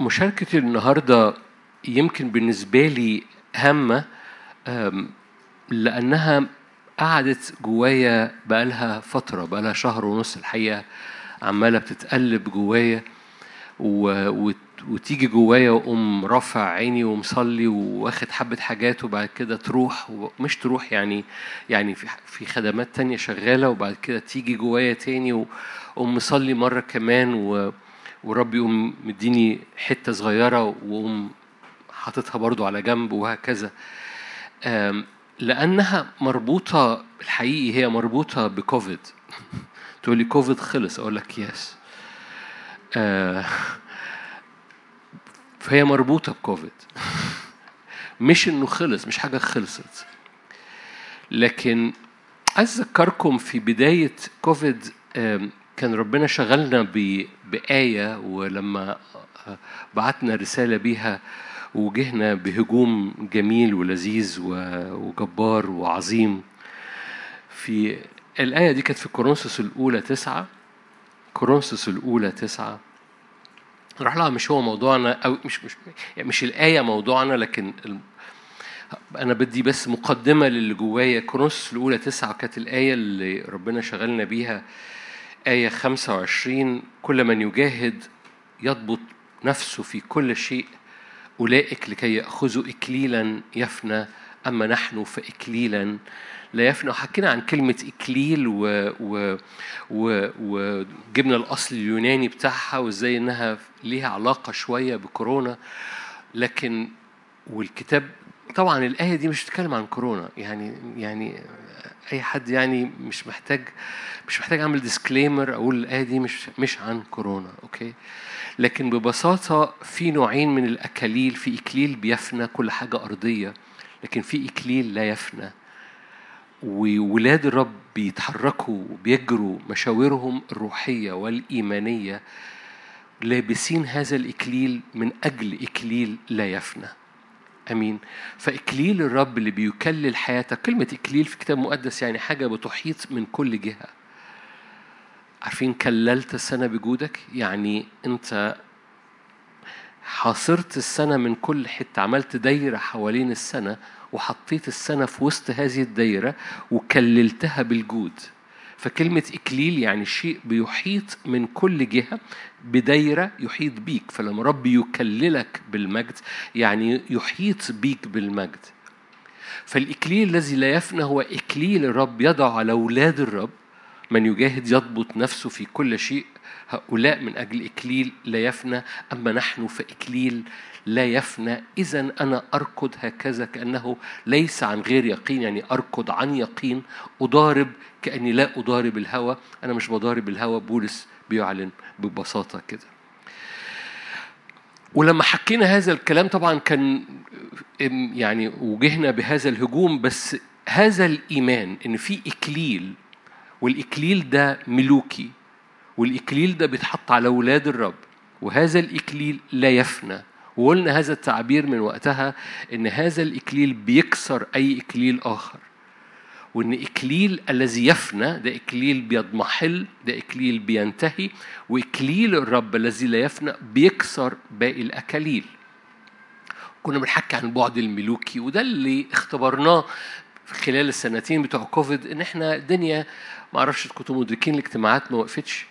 مشاركتي النهاردة يمكن بالنسبة لي هامة لأنها قعدت جوايا بقالها فترة بقالها شهر ونص الحقيقة عمالة بتتقلب جوايا. وتيجي جوايا وأقوم رافع عيني ومصلي واخد حبة حاجات وبعد كده تروح ومش تروح يعني يعني في خدمات تانية شغالة وبعد كده تيجي جوايا تاني واقوم مصلي مرة كمان و ورب يقوم مديني حتة صغيرة وأقوم حاططها برضو على جنب وهكذا. لأنها مربوطة الحقيقي هي مربوطة بكوفيد. تقول لي كوفيد خلص أقول لك يس. آه فهي مربوطة بكوفيد. مش إنه خلص مش حاجة خلصت. لكن عايز أذكركم في بداية كوفيد كان ربنا شغلنا بآية ولما بعتنا رسالة بيها وجهنا بهجوم جميل ولذيذ وجبار وعظيم. في الآية دي كانت في كورنثوس الأولى تسعة. كورنثوس الأولى تسعة. راح لها مش هو موضوعنا أو مش مش يعني مش الآية موضوعنا لكن أنا بدي بس مقدمة للي جوايا. كورنثوس الأولى تسعة كانت الآية اللي ربنا شغلنا بيها. آية 25 كل من يجاهد يضبط نفسه في كل شيء أولئك لكي يأخذوا إكليلا يفنى أما نحن فإكليلا. لا يفنى. وحكينا عن كلمة إكليل و... و... و... وجبنا الأصل اليوناني بتاعها وإزاي إنها ليها علاقة شوية بكورونا. لكن والكتاب طبعا الآية دي مش بتتكلم عن كورونا. يعني يعني أي حد يعني مش محتاج مش محتاج أعمل disclaimer أقول الآية دي مش مش عن كورونا okay؟ لكن ببساطة في نوعين من الأكاليل في إكليل بيفنى كل حاجة أرضية لكن في إكليل لا يفنى. وولاد الرب بيتحركوا وبيجروا مشاويرهم الروحية والإيمانية لابسين هذا الإكليل من أجل إكليل لا يفنى. أمين. فإكليل الرب اللي بيكلل حياتك كلمة إكليل في كتاب مقدس يعني حاجة بتحيط من كل جهة. عارفين كللت السنة بجودك؟ يعني أنت حاصرت السنة من كل حتة عملت دايرة حوالين السنة وحطيت السنة في وسط هذه الدايرة وكللتها بالجود. فكلمة إكليل يعني شيء بيحيط من كل جهة بدايرة يحيط بيك. فلما رب يكللك بالمجد يعني يحيط بيك بالمجد. فالإكليل الذي لا يفنى هو إكليل الرب يضع على أولاد الرب. من يجاهد يضبط نفسه في كل شيء. هؤلاء من أجل إكليل لا يفنى. أما نحن فإكليل لا يفنى. إذا أنا أركض هكذا كأنه ليس عن غير يقين. يعني أركض عن يقين. أضارب كأني لا أضارب الهوى. أنا مش بضارب الهوى. بولس بيعلن ببساطة كده. ولما حكينا هذا الكلام طبعا كان يعني وجهنا بهذا الهجوم بس هذا الإيمان إن في إكليل والإكليل ده ملوكي والإكليل ده بيتحط على أولاد الرب وهذا الإكليل لا يفنى. وقلنا هذا التعبير من وقتها إن هذا الإكليل بيكسر أي إكليل آخر. وإن إكليل الذي يفنى ده إكليل بيضمحل ده إكليل بينتهي وإكليل الرب الذي لا يفنى بيكسر باقي الأكاليل. كنا بنحكي عن البعد الملوكي وده اللي اختبرناه خلال السنتين بتوع كوفيد إن إحنا الدنيا ما أعرفش كنتوا مدركين الاجتماعات ما وقفتش.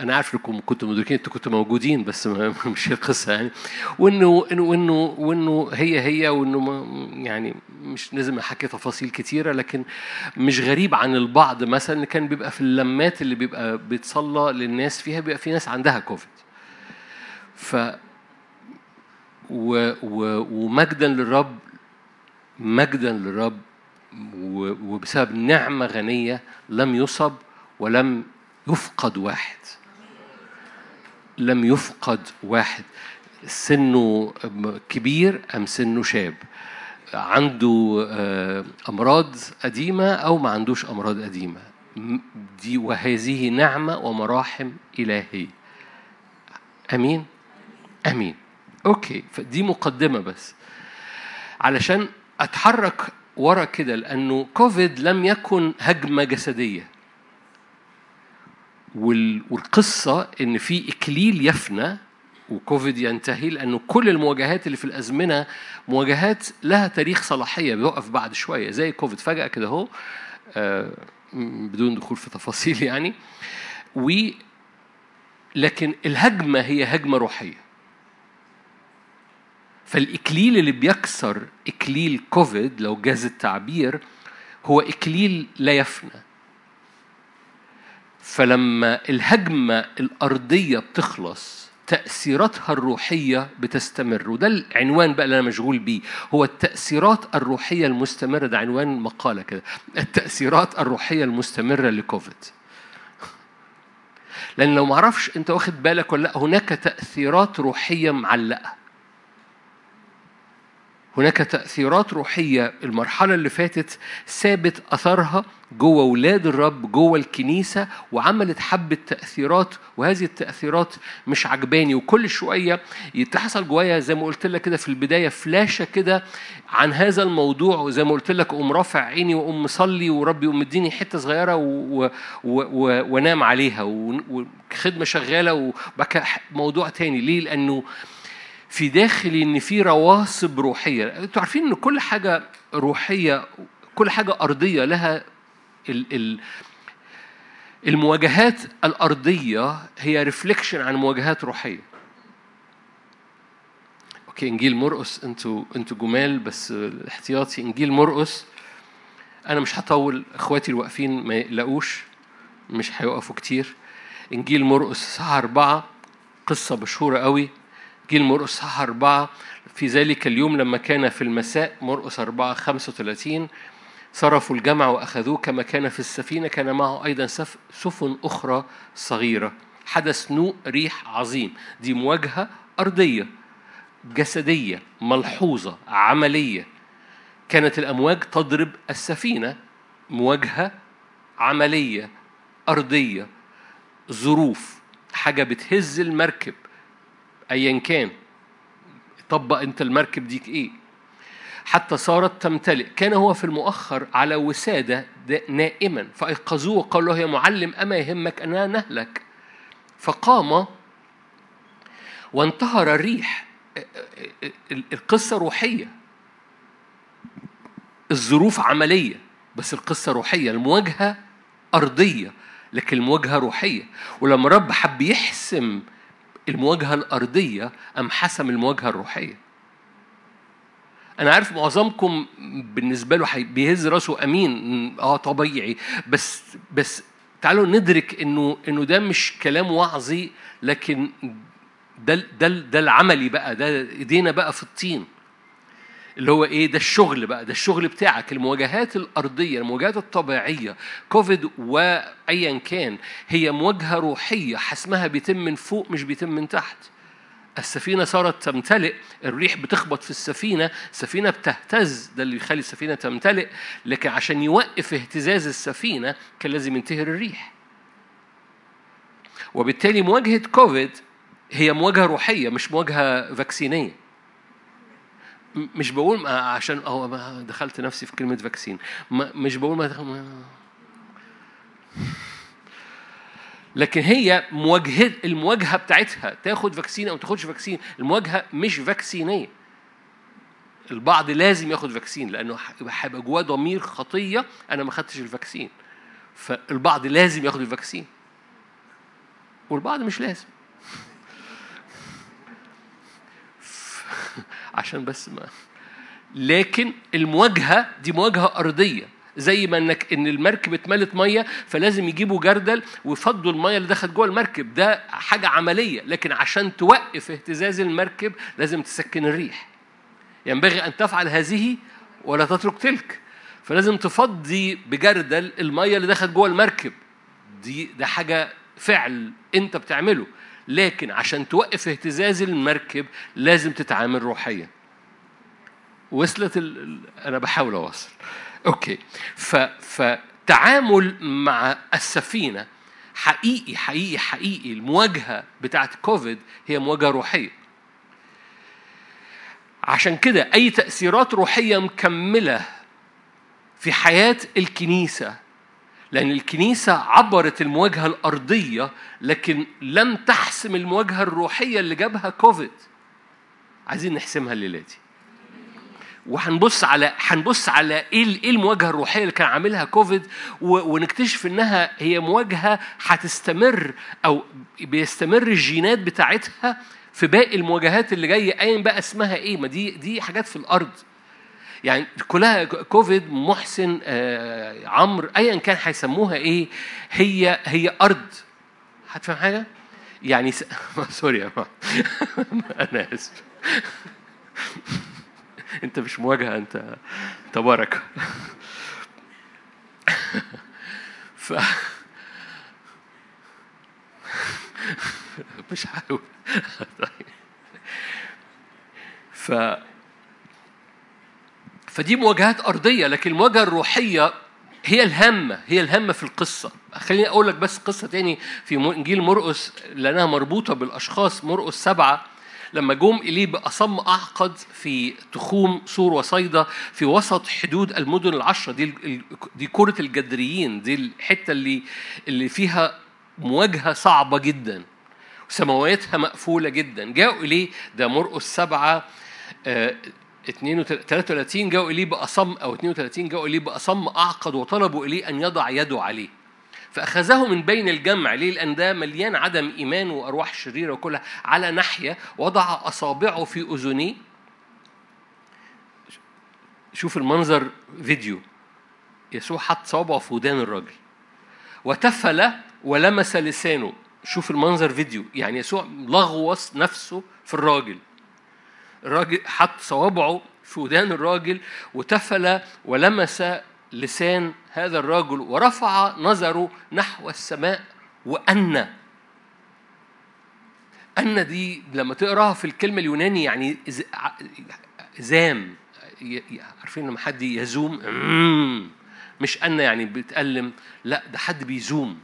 أنا عارف انكم كنتوا مدركين أنتوا كنتوا موجودين بس مش القصة يعني. وانه وانه وإنه هي هي وإنه ما يعني مش لازم أحكي تفاصيل كتيرة لكن مش غريب عن البعض مثلا كان بيبقى في اللمات اللي بيبقى بيتصلى للناس فيها بيبقى في ناس عندها كوفيد. ف و و ومجدا للرب مجدا للرب وبسبب نعمة غنية لم يصب ولم يفقد واحد. لم يفقد واحد. سنه كبير أم سنه شاب؟ عنده أمراض قديمة أو ما عندوش أمراض قديمة؟ دي وهذه نعمة ومراحم إلهية. أمين؟ أمين. أوكي. فدي مقدمة بس. علشان أتحرك ورا كده لأنه كوفيد لم يكن هجمة جسدية. والقصة إن في إكليل يفنى وكوفيد ينتهي لأنه كل المواجهات اللي في الأزمنة مواجهات لها تاريخ صلاحية بيقف بعد شوية زي كوفيد فجأة كده أهو آه، بدون دخول في تفاصيل يعني. و لكن الهجمة هي هجمة روحية. فالإكليل اللي بيكسر إكليل كوفيد لو جاز التعبير هو إكليل لا يفنى. فلما الهجمة الأرضية بتخلص تأثيراتها الروحية بتستمر وده العنوان بقى اللي أنا مشغول بيه. هو التأثيرات الروحية المستمرة ده عنوان مقالة كده. التأثيرات الروحية المستمرة لكوفيد. لأن لو معرفش أنت واخد بالك ولا هناك تأثيرات روحية معلقة. هناك تأثيرات روحية المرحلة اللي فاتت ثابت أثرها جوه ولاد الرب جوه الكنيسة وعملت حبة تأثيرات وهذه التأثيرات مش عجباني. وكل شوية يتحصل جوايا زي ما قلت لك كده في البداية فلاشة كده عن هذا الموضوع. وزي ما قلت لك أقوم رافع عيني وأقوم مصلي وربي يقوم مديني حتة صغيرة وأنام عليها. وخدمة شغالة وبقى موضوع تاني. ليه؟ لأنه في داخلي إن في رواسب روحية. أنتوا عارفين إن كل حاجة روحية كل حاجة أرضية لها ال ال المواجهات الأرضية هي reflection عن مواجهات روحية. okay إنجيل مرقس أنتوا أنتوا جمال بس احتياطي. إنجيل مرقس أنا مش هطول إخواتي الواقفين ما يقلقوش مش هيوقفوا كتير. إنجيل مرقس صحاح أربعة قصة مشهورة قوي. جيل مرقس أربعة. في ذلك اليوم لما كان في المساء مرقس أربعة خمسة وثلاثين صرفوا الجمع وأخذوه كما كان في السفينة. كان معه أيضا سفن أخرى صغيرة. حدث نوء ريح عظيم. دي مواجهة أرضية جسدية ملحوظة عملية. كانت الأمواج تضرب السفينة. مواجهة عملية أرضية ظروف. حاجة بتهز المركب. ايا كان. طبق أنت المركب ديك إيه. حتى صارت تمتلئ. كان هو في المؤخر على وسادة نائما. فأيقظوه وقالوا له يا معلم أما يهمك أننا نهلك؟ فقام وانتهر الريح. القصة روحية. الظروف عملية بس القصة روحية. المواجهة أرضية لكن المواجهة روحية. ولما رب حب يحسم المواجهة الأرضية أم حسم المواجهة الروحية؟ أنا عارف معظمكم بالنسبة له بيهز راسه أمين أه طبيعي بس بس تعالوا ندرك إنه إنه ده مش كلام وعظي لكن ده ده ده العملي بقى ده إيدينا بقى في الطين. اللي هو إيه ده الشغل بقى ده الشغل بتاعك. المواجهات الأرضية المواجهات الطبيعية كوفيد وايا كان هي مواجهة روحية حسمها بيتم من فوق مش بيتم من تحت. السفينة صارت تمتلئ الريح بتخبط في السفينة السفينة بتهتز ده اللي يخلي السفينة تمتلئ لكن عشان يوقف اهتزاز السفينة كان لازم ينتهر الريح. وبالتالي مواجهة كوفيد هي مواجهة روحية مش مواجهة vaccine ية. مش بقول عشان هو دخلت نفسي في كلمة vaccine مش بقول ما دخل لكن هي مواجهة المواجهة بتاعتها. تاخد vaccine أو تاخدش vaccine المواجهة مش vaccine ية البعض لازم ياخد vaccine لأنه هيبقى جواه ضمير خطية. أنا ما خدتش ال vaccine فالبعض لازم ياخد ال vaccine والبعض مش لازم. عشان بس ما. لكن المواجهة دي مواجهة أرضية. زي ما انك إن المركب اتملت مية فلازم يجيبوا جردل ويفضوا المية اللي دخلت جوه المركب. ده حاجة عملية. لكن عشان توقف اهتزاز المركب لازم تسكن الريح. ينبغي أن تفعل هذه ولا تترك تلك. فلازم تفضي بجردل المية اللي دخلت جوه المركب. دي ده حاجة فعل أنت بتعمله. لكن عشان توقف اهتزاز المركب لازم تتعامل روحيا. وصلت ال... أنا بحاول اوصل أوكي. ف... فتعامل مع السفينة حقيقي حقيقي حقيقي المواجهة بتاعت كوفيد هي مواجهة روحية. عشان كده أي تأثيرات روحية مكملة في حياة الكنيسة لأن الكنيسة عبرت المواجهة الأرضية لكن لم تحسم المواجهة الروحية اللي جابها كوفيد. عايزين نحسمها الليلة دي. وهنبص على هنبص على إيه إيه المواجهة الروحية اللي كان عاملها كوفيد ونكتشف إنها هي مواجهة هتستمر أو بيستمر الجينات بتاعتها في باقي المواجهات اللي جاية ايا بقى اسمها إيه. ما دي دي حاجات في الأرض. يعني كلها كوفيد محسن آه عمرو ايا كان هيسموها إيه هي هي أرض. هتفهم حاجة؟ يعني س... سوري يا أنا آسف. أنت مش مواجهة أنت تبارك. ف مش حاول ف فدي مواجهات أرضية لكن المواجهة الروحية هي الهامة هي الهامة في القصة. خليني أقول لك بس قصة تاني في إنجيل مرقس لأنها مربوطة بالأشخاص مرقس سبعة لما جم إليه بأصم أعقد في تخوم سور وصيدا في وسط حدود المدن العشرة. دي دي كرة الجدريين دي الحتة اللي اللي فيها مواجهة صعبة جدا سماواتها مقفولة جدا. جاءوا إليه ده مرقس سبعة 33 جاءوا إليه بأصم أو 32 جاءوا إليه بأصم أعقد وطلبوا إليه أن يضع يده عليه. فأخذه من بين الجمع ليه؟ لأن ده مليان عدم إيمان وأرواح شريرة وكلها على ناحية وضع أصابعه في أذنيه. شوف المنظر فيديو. يسوع حط صوابعه في ودان الراجل. وتفل ولمس لسانه. شوف المنظر فيديو. يعني يسوع لغوص نفسه في الراجل. الراجل حط صوابعه في ودان الراجل وتفل ولمس لسان هذا الرجل ورفع نظره نحو السماء وأن. أن دي لما تقراها في الكلمة اليوناني يعني زام. عارفين لما حد يزوم؟ مش أن يعني بيتألم لا ده حد بيزوم.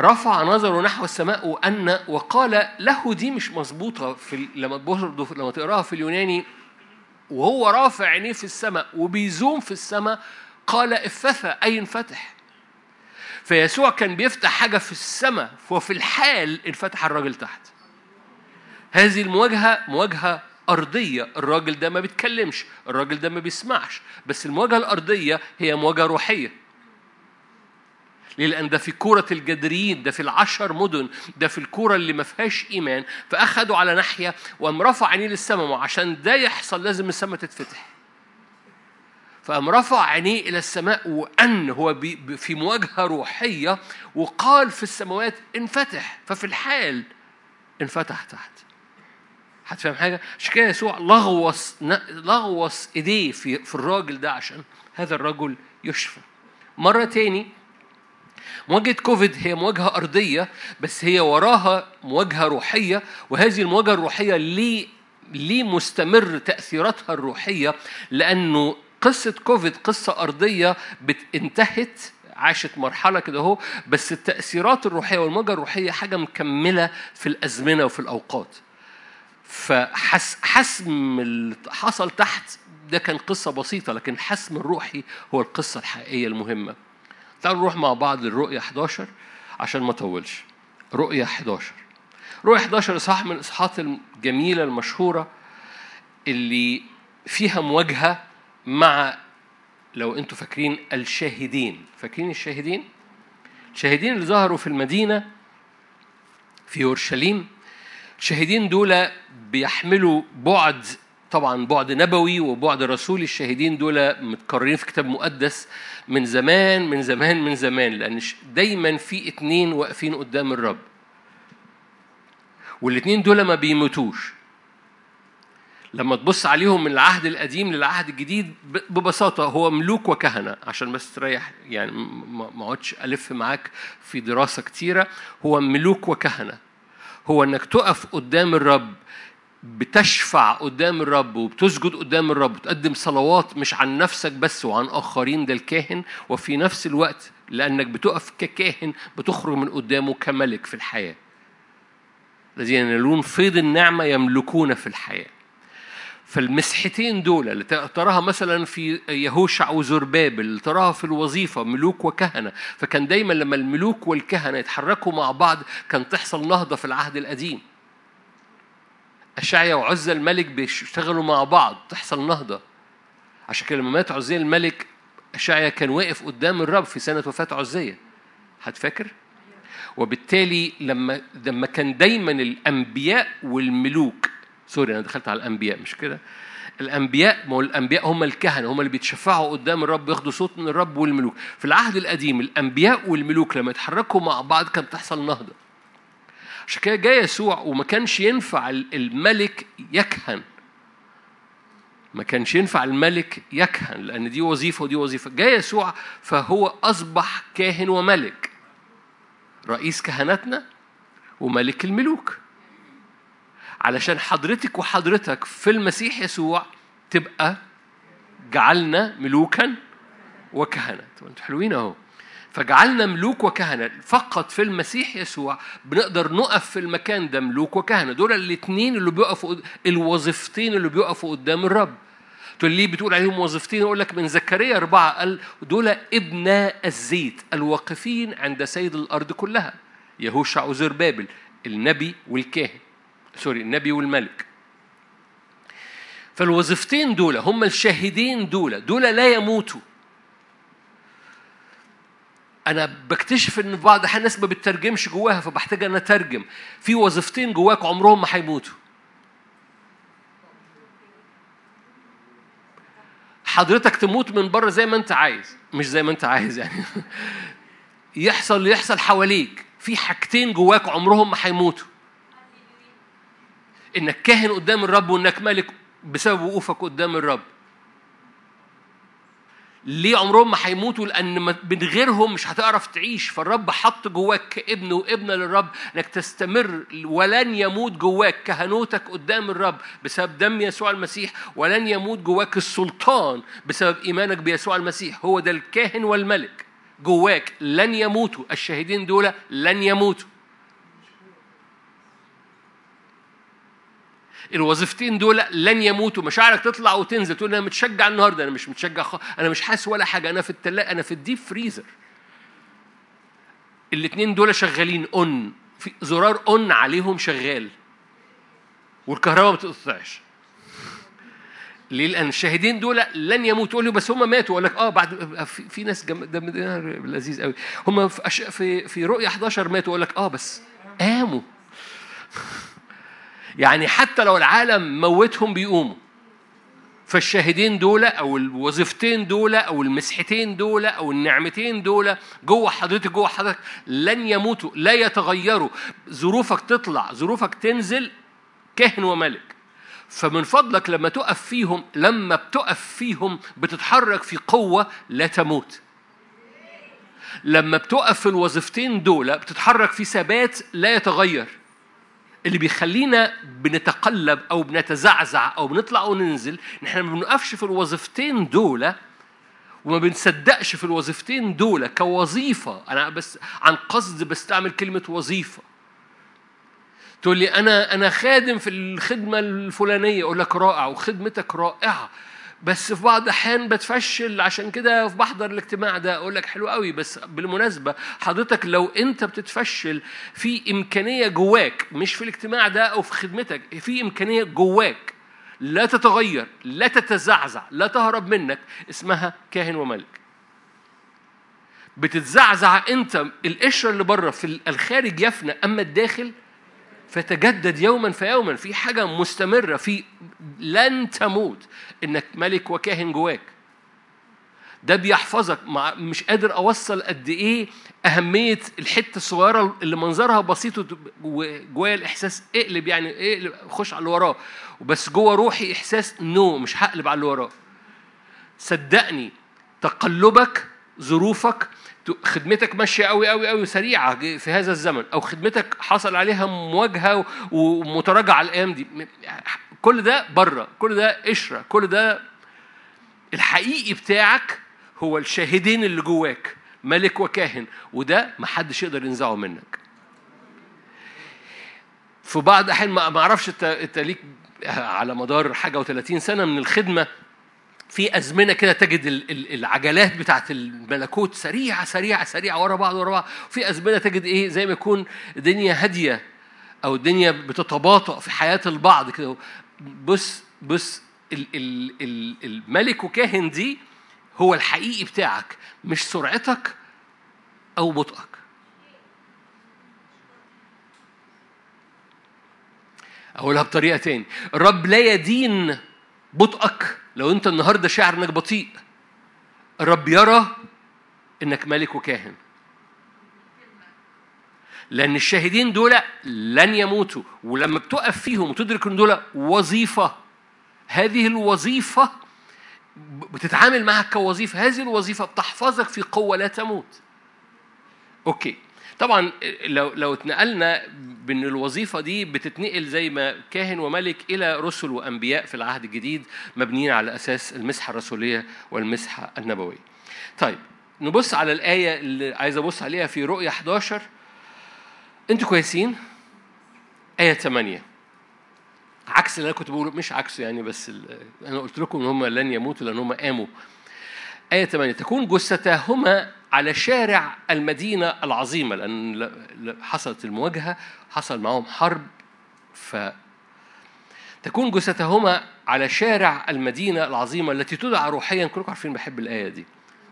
رفع نظره نحو السماء وأن وقال له دي مش مظبوطة في لما برضه لما تقراها في اليوناني وهو رافع عينيه في السماء وبيزوم في السماء قال افثى أي انفتح. فيسوع كان بيفتح حاجة في السماء وفي الحال انفتح الراجل تحت. هذه المواجهة مواجهة أرضية. الراجل ده ما بيتكلمش الراجل ده ما بيسمعش بس المواجهة الأرضية هي مواجهة روحية. ليه؟ لأن ده في كورة الجدريين ده في العشر مدن ده في الكورة اللي ما فيهاش إيمان فأخدوا على ناحية وقام رفع عينيه للسماء وعشان ده يحصل لازم السماء تتفتح فقام رفع عينيه إلى السماء وأن هو في مواجهة روحية وقال في السماوات انفتح ففي الحال انفتح تحت هتفهم حاجة؟ عشان كده يسوع لغوص لغوص إيديه في في الراجل ده عشان هذا الرجل يشفى. مرة تاني مواجهة كوفيد هي مواجهة أرضية بس هي وراها مواجهة روحية وهذه المواجهة الروحية ليه ليه مستمر تأثيراتها الروحية لأنه قصة كوفيد قصة أرضية انتهت عاشت مرحلة كده أهو بس التأثيرات الروحية والمواجهة الروحية حاجة مكملة في الأزمنة وفي الأوقات. فحسم اللي حصل تحت ده كان قصة بسيطة لكن الحسم الروحي هو القصة الحقيقية المهمة. تعالوا نروح مع بعض للرؤية 11 عشان ما اطولش رؤية 11 رؤية 11 إصحاح من الإصحاحات الجميلة المشهورة اللي فيها مواجهة مع لو أنتوا فاكرين الشاهدين. فاكرين الشاهدين؟ الشاهدين اللي ظهروا في المدينة في أورشليم. الشاهدين دول بيحملوا بعد طبعا بعد نبوي وبعد رسولي الشاهدين دول متكررين في كتاب مقدس من زمان من زمان من زمان لأن دايما في اتنين واقفين قدام الرب. والاتنين دول ما بيموتوش. لما تبص عليهم من العهد القديم للعهد الجديد ببساطة هو ملوك وكهنة. عشان بس تريح يعني ما اقعدش ألف معاك في دراسة كتيرة. هو ملوك وكهنة. هو إنك تقف قدام الرب بتشفع قدام الرب وبتسجد قدام الرب وتقدم صلوات مش عن نفسك بس وعن آخرين ده الكاهن. وفي نفس الوقت لأنك بتقف ككاهن بتخرج من قدامه كملك في الحياة. الذين ينالون فيض النعمة يملكون في الحياة. فالمسحتين دول اللي تراها مثلا في يهوشع وزربابل اللي تراها في الوظيفة ملوك وكهنة. فكان دايما لما الملوك والكهنة يتحركوا مع بعض كان تحصل نهضة في العهد القديم. أشعيا وعزة الملك بيشتغلوا مع بعض تحصل نهضة عشان كده لما مات عزية الملك أشعيا كان واقف قدام الرب في سنة وفاة عزية هتفكر؟ وبالتالي لما لما كان دايما الأنبياء والملوك سوري أنا دخلت على الأنبياء مش كده؟ الأنبياء ما هو الأنبياء هم الكهنة هم اللي بيتشفعوا قدام الرب ياخدوا صوت من الرب والملوك في العهد القديم الأنبياء والملوك لما يتحركوا مع بعض كانت بتحصل نهضة عشان كده جاي يسوع وما كانش ينفع الملك يكهن. ما كانش ينفع الملك يكهن لأن دي وظيفة ودي وظيفة. جاي يسوع فهو أصبح كاهن وملك. رئيس كهنتنا وملك الملوك. علشان حضرتك وحضرتك في المسيح يسوع تبقى جعلنا ملوكا وكهنة. أنتوا حلوين أهو. فجعلنا ملوك وكهنة. فقط في المسيح يسوع بنقدر نقف في المكان ده ملوك وكهنة. دول الاثنين اللي بيقفوا الوظيفتين اللي بيقفوا قدام الرب. تقول ليه بتقول عليهم وظيفتين؟ أقول لك من زكريا أربعة قال دول ابناء الزيت الواقفين عند سيد الأرض كلها. يهوشع وزربابل النبي والكاهن. سوري النبي والملك. فالوظيفتين دول هم الشاهدين دول. دول لا يموتوا. أنا بكتشف إن بعض الاحيان الناس ما بتترجمش جواها فبحتاج ان أترجم. في وظيفتين جواك عمرهم ما هيموتوا حضرتك تموت من بره زي ما أنت عايز. مش زي ما أنت عايز يعني. يحصل اللي يحصل حواليك. في حاجتين جواك عمرهم ما هيموتوا إنك كاهن قدام الرب وإنك ملك بسبب وقوفك قدام الرب. ليه عمرهم ما هيموتوا؟ لأن من غيرهم مش هتعرف تعيش. فالرب حط جواك كابن وابنة للرب إنك تستمر ولن يموت جواك كهنوتك قدام الرب بسبب دم يسوع المسيح ولن يموت جواك السلطان بسبب إيمانك بيسوع المسيح. هو ده الكاهن والملك جواك. لن يموتوا. الشاهدين دول لن يموتوا. الوظيفتين دول لن يموتوا. مشاعرك تطلع وتنزل تقول أنا متشجع النهارده أنا مش متشجع خ... أنا مش حاسس ولا حاجة. أنا في التلاجة أنا في الديب فريزر. الاثنين دول شغالين. أون في زرار أون عليهم شغال. والكهرباء ما بتقطعش. ليه؟ لأن الشاهدين دول لن يموتوا. تقول بس هم ماتوا. أقول لك آه بعد في, في ناس جم... ده لذيذ قوي. هم في في رؤية 11 ماتوا. أقول لك آه بس قاموا. يعني حتى لو العالم موتهم بيقوموا. فالشاهدين دول أو الوظيفتين دول أو المسحتين دول أو النعمتين دول جوه حضرتك جوه حضرتك لن يموتوا لا يتغيروا. ظروفك تطلع ظروفك تنزل كاهن وملك. فمن فضلك لما تقف فيهم لما بتقف فيهم بتتحرك في قوة لا تموت. لما بتقف في الوظيفتين دول بتتحرك في ثبات لا يتغير. اللي بيخلينا بنتقلب أو بنتزعزع أو بنطلع وننزل إحنا ما بنقفش في الوظيفتين دول وما بنصدقش في الوظيفتين دول كوظيفة. أنا بس عن قصد بستعمل كلمة وظيفة. تقول لي أنا أنا خادم في الخدمة الفلانية أقول لك رائع وخدمتك رائعة. بس في بعض الأحيان بتفشل. عشان كده بحضر الاجتماع ده أقول لك حلو قوي بس بالمناسبة حضرتك لو أنت بتتفشل في إمكانية جواك مش في الاجتماع ده أو في خدمتك في إمكانية جواك لا تتغير لا تتزعزع لا تهرب منك اسمها كاهن وملك. بتتزعزع أنت القشرة اللي بره في الخارج يفنى أما الداخل فتجدد يوما فيوما في حاجة مستمرة. في لن تموت إنك ملك وكاهن جواك. ده بيحفظك. مع مش قادر أوصل قد إيه أهمية الحتة الصغيرة اللي منظرها بسيط وجوايا الإحساس اقلب يعني اقلب خش على اللي وراه. وبس جوه روحي إحساس نو مش هقلب على اللي وراه. صدقني تقلبك ظروفك خدمتك ماشية قوي قوي قوي سريعة في هذا الزمن أو خدمتك حصل عليها مواجهة ومتراجعة الأيام دي. كل ده بره كل ده قشره كل ده الحقيقي بتاعك هو الشاهدين اللي جواك ملك وكاهن وده محدش يقدر ينزعه منك. في بعض الأحيان ما أعرفش أنت أنت ليك على مدار حاجة و30 سنة من الخدمة في أزمنة كده تجد العجلات بتاعت الملكوت سريعة سريعة سريعة ورا بعض ورا بعض. في أزمنة تجد إيه؟ زي ما يكون الدنيا هادية أو الدنيا بتتباطأ في حياة البعض كده. بص بص الملك وكاهن دي هو الحقيقي بتاعك مش سرعتك أو بطئك. أقولها بطريقة تاني. الرب لا يدين بطئك. لو انت النهارده شاعر انك بطيء الرب يرى انك ملك وكاهن. لأن الشاهدين دول لن يموتوا ولما بتقف فيهم وتدرك إن دول وظيفة هذه الوظيفة بتتعامل معها كوظيفة هذه الوظيفة بتحفظك في قوة لا تموت. أوكي. طبعا لو لو اتنقلنا بإن الوظيفة دي بتتنقل زي ما كاهن وملك إلى رسل وأنبياء في العهد الجديد مبنيين على أساس المسحة الرسولية والمسحة النبوية. طيب نبص على الآية اللي عايز أبص عليها في رؤيا 11 أنتوا كويسين؟ آية 8 عكس اللي أنا كنت بقوله مش عكسه يعني بس أنا قلت لكم إن هم لن يموتوا لأن هم قاموا. آية 8 تكون جثتاهما على شارع المدينة العظيمة لأن حصلت المواجهة حصل معهم حرب ف تكون جثتهما على شارع المدينة العظيمة التي تدعى روحيا كلكم عارفين بحب الآية دي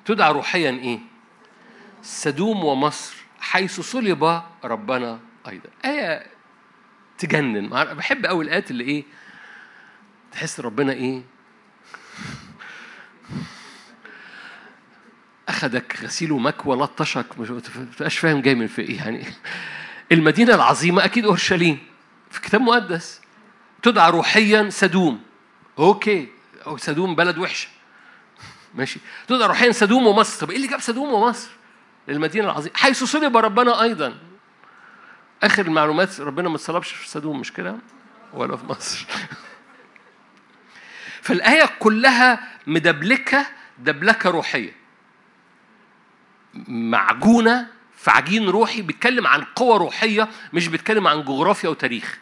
تدعى روحيا إيه؟ سدوم ومصر حيث صلب ربنا أيضا آية تجنن بحب أوي الآيات اللي إيه؟ تحس ربنا إيه؟ أخدك غسيل ومكوى لطشك مش تبقاش فاهم جاي من في إيه يعني المدينة العظيمة أكيد أورشليم. في كتاب مقدس. تدعى روحيا سدوم. أوكي. أو سدوم بلد وحشة. ماشي. تدعى روحيا سدوم ومصر. طب إيه اللي جاب سدوم ومصر؟ للمدينة العظيمة. حيث صلب ربنا أيضا. آخر المعلومات ربنا ما اتصلبش في سدوم مش كده؟ ولا في مصر. فالآية كلها مدبلكة دبلكة روحية. معجونة في عجين روحي بيتكلم عن قوة روحية مش بيتكلم عن جغرافيا وتاريخ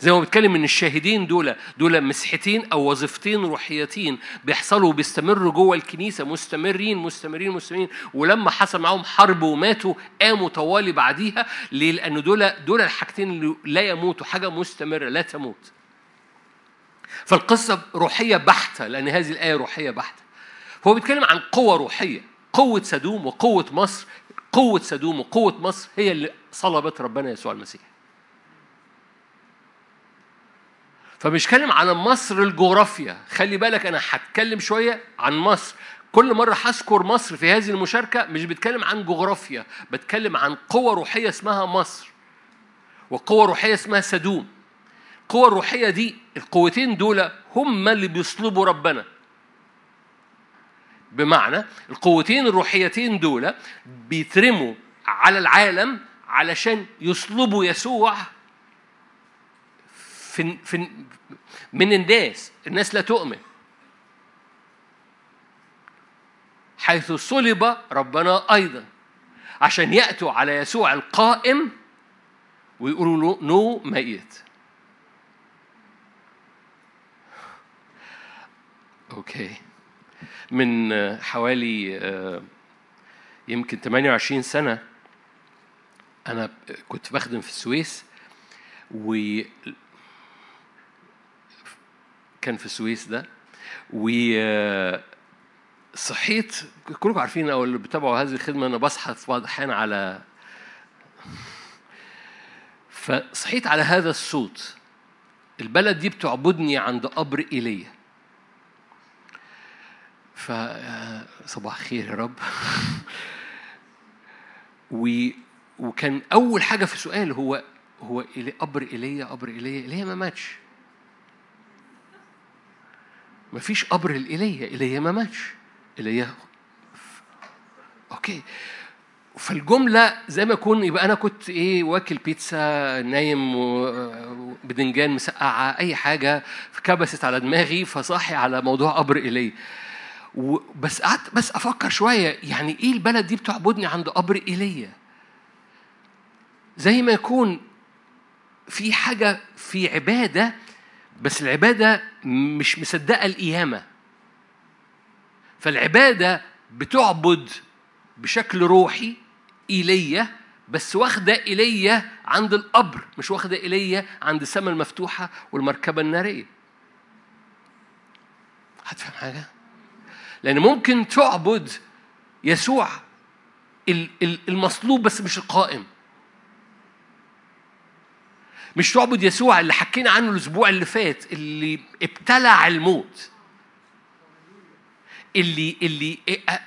زي ما بيتكلم إن الشاهدين دول دول مسحتين أو وظيفتين روحيتين بيحصلوا وبيستمروا جوه الكنيسة مستمرين مستمرين مستمرين ولما حصل معاهم حرب وماتوا قاموا طوالي بعديها ليه؟ لأن دول دول الحاجتين اللي لا يموتوا حاجة مستمرة لا تموت. فالقصة روحية بحتة لأن هذه الآية روحية بحتة. فهو بيتكلم عن قوة روحية قوة سدوم وقوة مصر قوة سدوم وقوة مصر هي اللي صلبت ربنا يسوع المسيح. فمش كلم على مصر الجغرافيا. خلي بالك أنا هتكلم شوية عن مصر. كل مرة هذكر مصر في هذه المشاركة مش بتكلم عن جغرافيا بتكلم عن قوة روحية اسمها مصر وقوة روحية اسمها سدوم. القوة الروحية دي القوتين دول هم اللي بيصلبوا ربنا. بمعنى القوتين الروحيتين دول بيترموا على العالم علشان يصلبوا يسوع في في من الناس. الناس لا تؤمن. حيث صلب ربنا أيضا عشان يأتوا على يسوع القائم ويقولوا له نو ميت أوكي من حوالي يمكن 28 سنة أنا كنت بخدم في السويس و كان في السويس ده و صحيت كلكم عارفين أو اللي بتابعوا هذه الخدمة أنا بصحى في بعض الاحيان على فصحيت على هذا الصوت البلد دي بتعبدني عند قبر إيليا. فصباح خير يا رب. و وكان أول حاجة في سؤال هو هو قبر ايليا قبر ايليا ايليا ما ماتش. ما فيش قبر الايليا ايليا ما ماتش. ايليا okay. فالجملة زي ما يكون يبقى أنا كنت إيه واكل بيتزا نايم وبدنجان مسقعة أي حاجة كبست على دماغي فصاحي على موضوع قبر إيليا بس قعدت بس أفكر شوية يعني إيه البلد دي بتعبدني عند قبر إيليا؟ زي ما يكون في حاجة في عبادة بس العبادة مش مصدقة القيامة. فالعبادة بتعبد بشكل روحي إيليا بس واخدة إيليا عند القبر مش واخدة إيليا عند السماء المفتوحة والمركبة النارية. هتفهم حاجة؟ لأن ممكن تعبد يسوع المصلوب بس مش القائم. مش تعبد يسوع اللي حكينا عنه الأسبوع اللي فات اللي ابتلع الموت. اللي اللي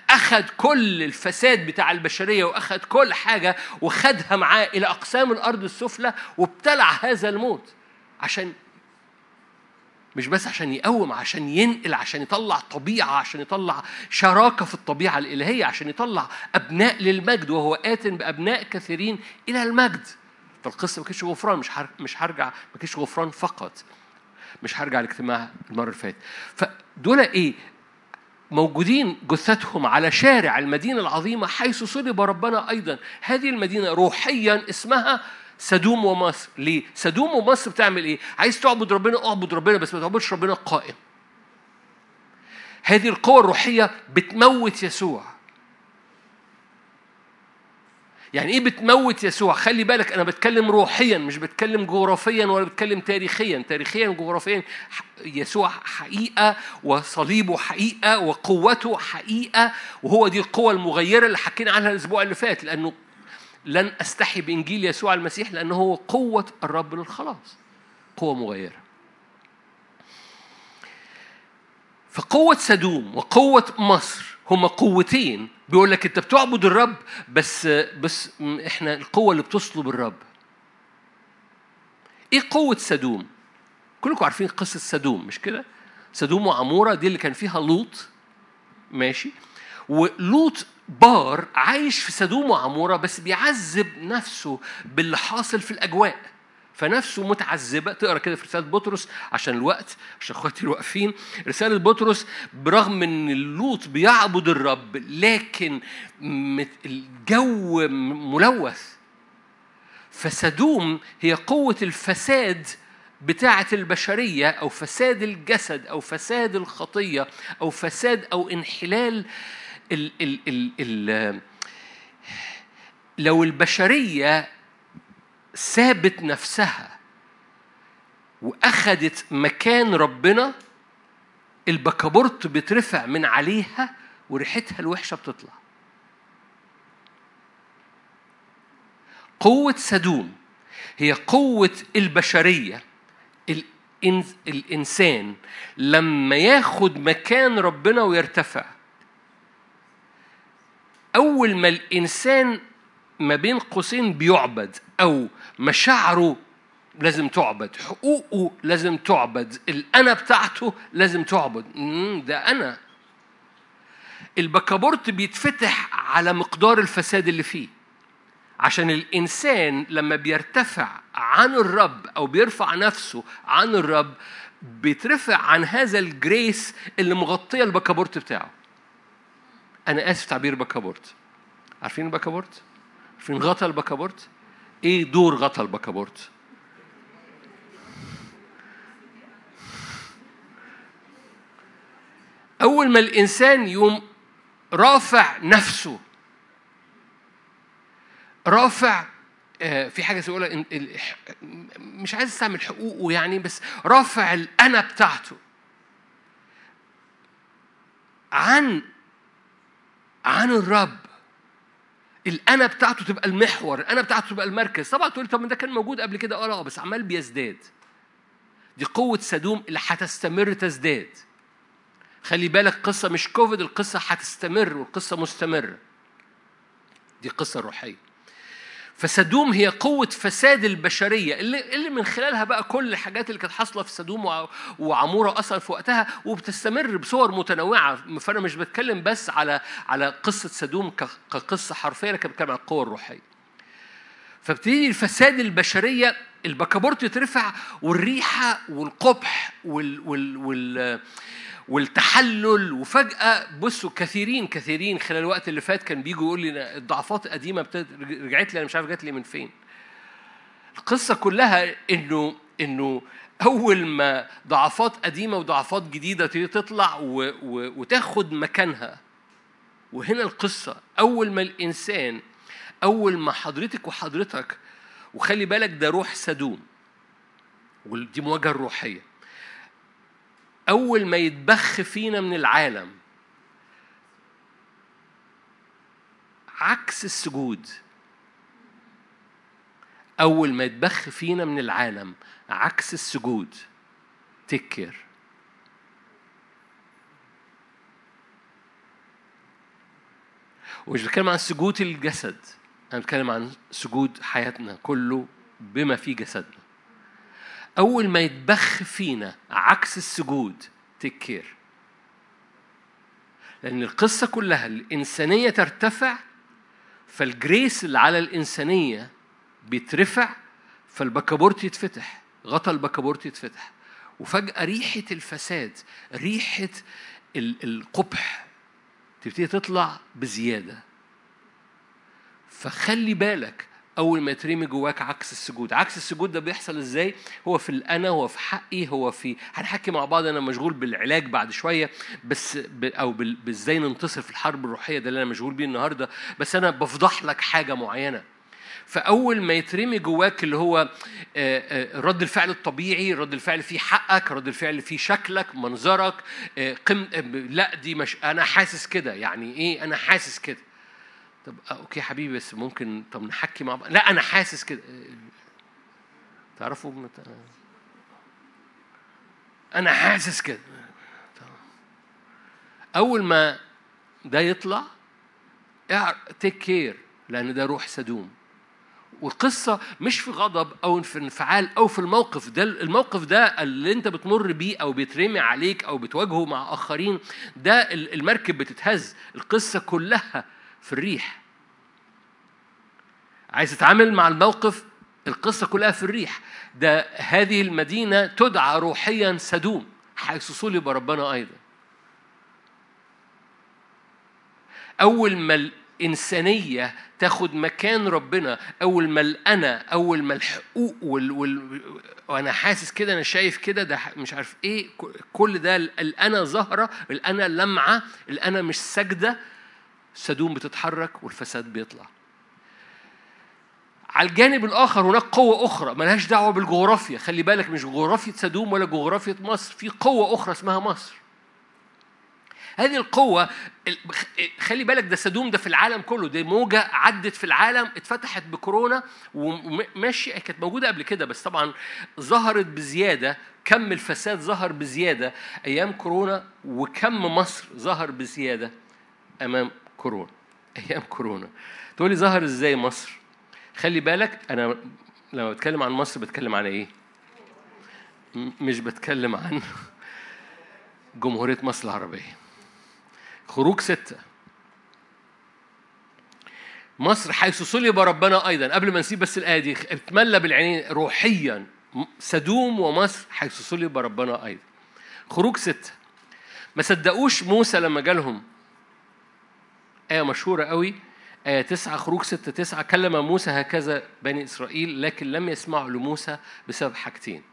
أخذ كل الفساد بتاع البشرية وأخذ كل حاجة وخدها معاه إلى أقسام الأرض السفلى وابتلع هذا الموت عشان مش بس عشان يقوم عشان ينقل عشان يطلع طبيعة عشان يطلع شراكة في الطبيعة الإلهية عشان يطلع أبناء للمجد وهو آت بأبناء كثيرين إلى المجد. فالقصة ما كانتش غفران مش مش هرجع ما كانتش غفران فقط. مش هرجع الاجتماع المرة اللي فاتت. فدول إيه؟ موجودين جثتهم على شارع المدينة العظيمة حيث صلب ربنا أيضا. هذه المدينة روحيا اسمها سدوم ومصر. ليه؟ سدوم ومصر بتعمل إيه؟ عايز تعبد ربنا اعبد ربنا بس ما تعبدش ربنا القائم هذه القوة الروحية بتموت يسوع. يعني إيه بتموت يسوع؟ خلي بالك أنا بتكلم روحيا مش بتكلم جغرافيا ولا بتكلم تاريخيا. تاريخيا وجغرافيا يسوع حقيقة وصليبه حقيقة وقوته حقيقة. وهو دي القوه المغيرة اللي حكينا عنها الأسبوع اللي فات لأنه لن أستحي بإنجيل يسوع المسيح لأنه هو قوة الرب للخلاص قوة مغيره فقوة سدوم وقوة مصر هما قوتين. بيقول لك أنت بتعبد الرب بس بس إحنا القوة اللي بتصلب الرب. إيه قوة سدوم؟ كلكم عارفين قصة سدوم مش كده؟ سدوم وعمورة دي اللي كان فيها لوط ماشي؟ ولوط بار عايش في سدوم وعمورة بس بيعذب نفسه باللي حاصل في الأجواء. فنفسه متعذبة. تقرأ كده في رسالة بطرس عشان الوقت عشان إخواتي الواقفين. رسالة بطرس برغم إن اللوط بيعبد الرب لكن الجو ملوث. فسدوم هي قوة الفساد بتاعة البشرية أو فساد الجسد أو فساد الخطية أو فساد أو انحلال ال ال ال ال لو البشرية سابت نفسها وأخدت مكان ربنا البكابورت بيترفع من عليها وريحتها الوحشة بتطلع. قوة سدوم هي قوة البشرية الإنسان لما ياخد مكان ربنا ويرتفع أول ما الإنسان ما بين قوسين بيعبد أو مشاعره لازم تعبد حقوقه لازم تعبد الأنا بتاعته لازم تعبد. ده أنا. البكابورت بيتفتح على مقدار الفساد اللي فيه. عشان الإنسان لما بيرتفع عن الرب أو بيرفع نفسه عن الرب بيترفع عن هذا ال grace اللي مغطية البكابورت بتاعه. أنا آسف تعبير بكابورت عارفين البكابورت؟ عارفين غطا البكابورت؟ إيه دور غطا البكابورت أول ما الإنسان يوم رافع نفسه رافع آه، في حاجة يقولها مش عايز أستعمل حقوقه يعني بس رافع الأنا بتاعته عن عن الرب. الأنا بتاعته تبقى المحور الأنا بتاعته تبقى المركز. طبعا تقول طب ده كان موجود قبل كده. آه بس عمال بيزداد. دي قوة سدوم اللي هتستمر تزداد. خلي بالك قصة مش كوفيد القصة هتستمر والقصة مستمرة. دي قصة روحية. فسدوم هي قوة فساد البشرية. اللي, اللي من خلالها بقى كل الحاجات اللي كانت حاصلة في سدوم وعمورة أصلا في وقتها وبتستمر بصور متنوعة. فأنا مش بتكلم بس على على قصة سدوم كقصة حرفية لكن بتكلم عن القوة الروحية. فبتيجي الفساد البشرية البكابورت يترفع والريحة والقبح وال, وال, وال والتحلل وفجأة بصوا كثيرين كثيرين خلال الوقت اللي فات كان بيجوا يقول لي الضعفات القديمة رجعت لي أنا مش عارف جات لي من فين. القصة كلها إنه إنه أول ما ضعفات قديمة وضعفات تبتدي تطلع. وتاخد مكانها وهنا القصة أول ما الإنسان أول ما حضرتك وحضرتك وخلي بالك ده روح سدوم ودي مواجهة روحية أول ما يتبخ فينا من العالم. عكس السجود. أول ما يتبخ فينا من العالم عكس السجود. تكر ومش بتكلم عن سجود الجسد أنا بتكلم عن سجود حياتنا كله بما في جسدنا. أول ما يتبخ فينا عكس السجود تكير لأن القصة كلها الإنسانية ترتفع فالجريس اللي على الإنسانية بيترفع فالبكابورت يتفتح غطا البكابورت يتفتح. وفجأة ريحة الفساد ريحة القبح تبتدي تطلع بزيادة. فخلي بالك أول ما يترمي جواك عكس السجود. عكس السجود ده بيحصل إزاي؟ هو في الأنا هو في حقي هو في هنحكي مع بعض أنا مشغول بالعلاج بعد شوية بس ب... أو بإزاي ننتصر في الحرب الروحية ده اللي أنا مشغول بيه النهاردة بس أنا بفضح لك حاجة معينة. فأول ما يترمي جواك اللي هو رد الفعل الطبيعي رد الفعل فيه حقك رد الفعل فيه شكلك منظرك قم لا دي مش أنا حاسس كده. يعني إيه؟ أنا حاسس كده. طب أوكي يا حبيبي بس ممكن طب نحكي مع بعض. لا أنا حاسس كده. تعرفوا. أنا حاسس كده. أول ما ده يطلع تيك كير لأن ده روح سدوم. والقصة مش في غضب أو في انفعال أو في الموقف. ده الموقف ده اللي أنت بتمر بيه أو بيترمي عليك أو بتواجهه مع آخرين ده المركب بتتهز. القصة كلها في الريح. عايز تتعامل مع الموقف القصة كلها في الريح. ده هذه المدينة تدعى روحيا سدوم حيث صلب ربنا أيضا. أول ما الإنسانية تاخد مكان ربنا أول ما الأنا أول ما الحقوق وال... وال... وأنا حاسس كده أنا شايف كده ده مش عارف إيه كل ده الأنا ظاهرة الأنا لمعة الأنا مش ساجدة. سدوم بتتحرك والفساد بيطلع. على الجانب الآخر هناك قوة أخرى ملهاش دعوة بالجغرافيا. خلي بالك مش جغرافيا سدوم ولا جغرافيا مصر في قوة أخرى اسمها مصر. هذه القوة خلي بالك ده سدوم ده في العالم كله. دي موجة عدت في العالم اتفتحت بكورونا وماشي كانت موجودة قبل كده بس طبعا ظهرت بزيادة. كم الفساد ظهر بزيادة أيام كورونا وكم مصر ظهر بزيادة أمام كورونا أيام كورونا. تقولي ظهر إزاي مصر؟ خلي بالك أنا لما بتكلم عن مصر بتكلم عن إيه؟ مش بتكلم عن جمهورية مصر العربية. خروج ستة. مصر حيث صلب ربنا أيضا قبل ما نسيب بس الآية دي اتملى بالعينين روحيا. سدوم ومصر حيث صلب ربنا أيضا. خروج ستة. ما صدقوش موسى لما جالهم آية مشهورة قوي آية تسعة خروج ستة تسعة كلم موسى هكذا بني إسرائيل لكن لم يسمعوا لموسى بسبب حاجتين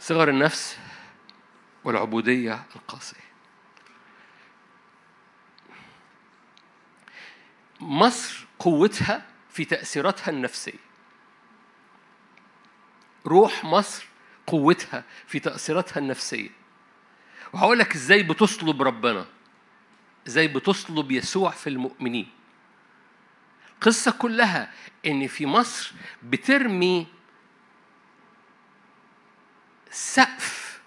صغر النفس والعبودية القاسية. مصر قوتها في تأثيراتها النفسية. روح مصر قوتها في تأثيراتها النفسية. وهقول لك إزاي بتصلب ربنا. إزاي بتصلب يسوع في المؤمنين. القصة كلها إن في مصر بترمي سقف.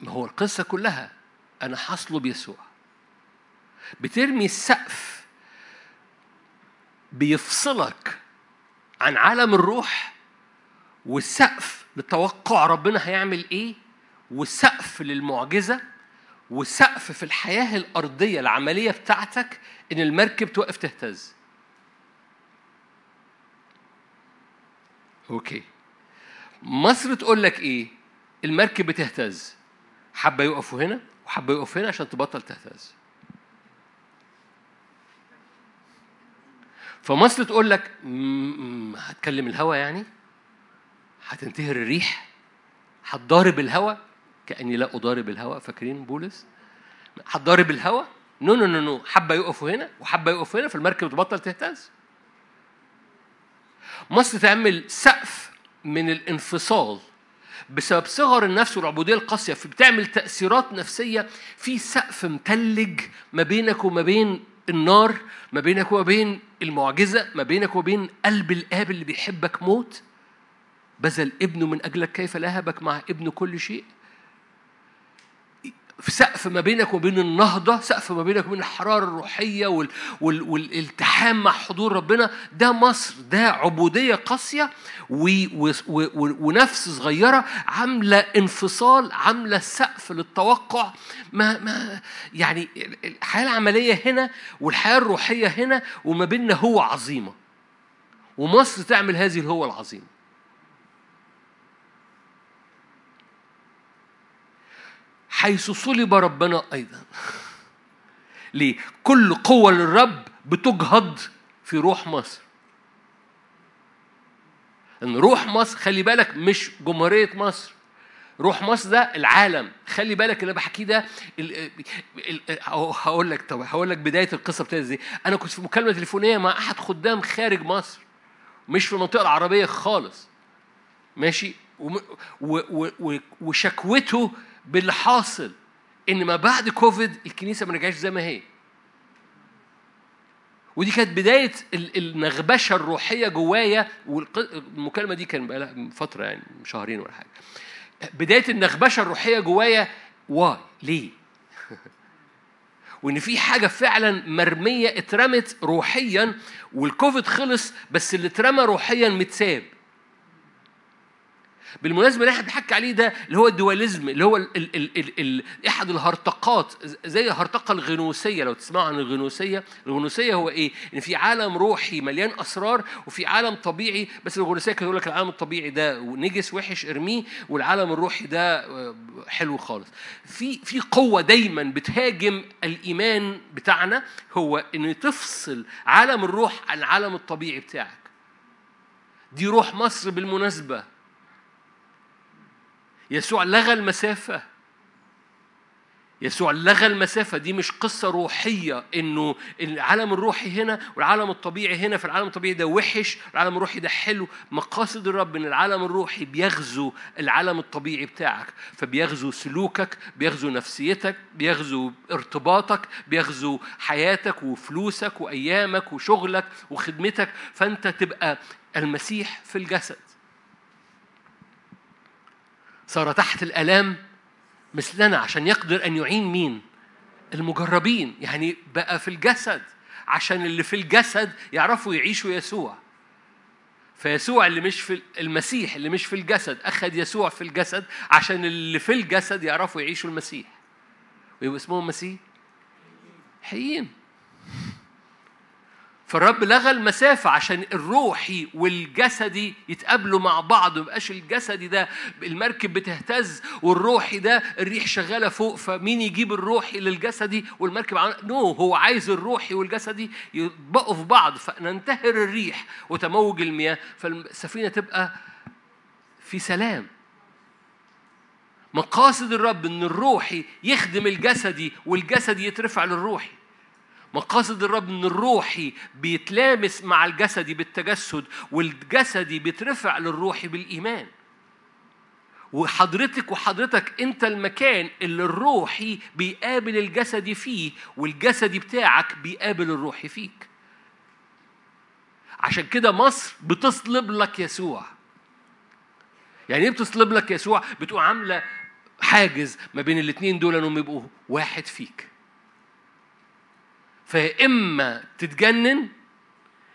ما هو القصة كلها؟ أنا هصلب يسوع. بترمي السقف بيفصلك عن عالم الروح والسقف لتوقع ربنا هيعمل إيه؟ وسقف للمعجزة وسقف في الحياة الأرضية العملية بتاعتك إن المركب توقف تهتز. أوكي. مصر تقول لك إيه؟ المركب بتهتز. حابه يقفوا هنا وحابه يقفوا هنا عشان تبطل تهتز. فمصر تقول لك "م- م- هتكلم الهوا يعني؟ هتنتهر الريح؟ هتضارب الهوا؟ كأني لا أضارب الهوا فاكرين بولس؟ هتضارب الهوا no no no no حبة يقفوا هنا وحبة يقفوا هنا فالمركب تبطل تهتز. مصر تعمل سقف من الانفصال بسبب صغر النفس والعبودية القاسية فبتعمل تأثيرات نفسية في سقف متلج ما بينك وما بين النار ما بينك وما بين المعجزة ما بينك وما بين قلب الآب اللي بيحبك موت. بذل ابنه من أجلك كيف لا يهبك مع ابنه كل شيء. في سقف ما بينك وبين النهضة سقف ما بينك وبين الحرارة الروحية وال... وال... والالتحام مع حضور ربنا ده مصر ده عبودية قاسية و... و... و... ونفس صغيرة عاملة انفصال عاملة سقف للتوقع. ما ما يعني الحياة العملية هنا والحياة الروحية هنا وما بيننا هو عظيمة. ومصر تعمل هذه الهوة العظيمة. حيث صلب ربنا أيضا. ليه؟ كل قوة للرب بتجهض في روح مصر. إن روح مصر خلي بالك مش جمهورية مصر. روح مصر ده العالم. خلي بالك اللي بحكيه ده هقول لك طب هقول لك بداية القصة بتاعتي إزاي. أنا كنت في مكالمة تليفونية مع أحد خدام خارج مصر. مش في المنطقة العربية خالص. ماشي؟ وشكوته باللي حاصل إن ما بعد كوفيد الكنيسة ما رجعتش زي ما هي. ودي كانت بداية ال- النغبشة الروحية جوايا والمكالمه دي كان بقى لها فترة يعني شهرين ولا حاجة. بداية النغبشة الروحية جوايا واي ليه؟ وإن في حاجة فعلا مرمية اترمت روحيا والكوفيد خلص بس اللي اترمى روحيا متساب. بالمناسبة اللي إحنا بنحكي عليه ده اللي هو الدواليزم اللي هو ال ال ال ال ال احد الهرطقات زي الهرطقه الغنوسية لو تسمعوا عن الغنوسية. الغنوسية هو إيه؟ إن في عالم روحي مليان أسرار وفي عالم طبيعي بس الغنوسية كانت تقول لك العالم الطبيعي ده نجس وحش إرميه والعالم الروحي ده آه، حلو خالص. في في قوة دايما بتهاجم الإيمان بتاعنا هو إن تفصل عالم الروح عن العالم الطبيعي بتاعك. دي روح مصر بالمناسبة. يسوع لغى المسافة. يسوع لغى المسافة. دي مش قصة روحية إنه العالم الروحي هنا والعالم الطبيعي هنا في العالم الطبيعي ده وحش العالم الروحي ده حلو. مقاصد الرب إن العالم الروحي بيغزو العالم الطبيعي بتاعك. فبيغزو سلوكك بيغزو نفسيتك بيغزو ارتباطك بيغزو حياتك وفلوسك وأيامك وشغلك وخدمتك. فأنت تبقى المسيح في الجسد. صار تحت الآلام مثلنا عشان يقدر أن يعين مين؟ المجربين يعني بقى في الجسد. عشان اللي في الجسد يعرفوا يعيشوا يسوع. فيسوع اللي مش في المسيح اللي مش في الجسد أخذ يسوع في الجسد عشان اللي في الجسد يعرفوا يعيشوا المسيح. ويبقى اسمهم مسيح؟ حيين فالرب لغى المسافة عشان الروحي والجسدي يتقابلوا مع بعض. ميبقاش الجسدي ده المركب بتهتز والروحي ده الريح شغالة فوق فمين يجيب الروحي للجسدي والمركب عن... نو هو عايز الروحي والجسدي يطبقوا في بعض. فننتهر الريح وتموج المياه فالسفينة تبقى في سلام. مقاصد الرب إن الروحي يخدم الجسدي والجسدي يترفع للروحي مقاصد الرب إن الروحي بيتلامس مع الجسدي بالتجسد والجسدي بيترفع للروحي بالإيمان. وحضرتك وحضرتك أنت المكان اللي الروحي بيقابل الجسدي فيه والجسدي بتاعك بيقابل الروحي فيك. عشان كده مصر بتصلب لك يسوع. يعني إيه بتصلب لك يسوع؟ بتقوم عاملة حاجز ما بين الاثنين دول إنهم يبقوا واحد فيك. فيا اما تتجنن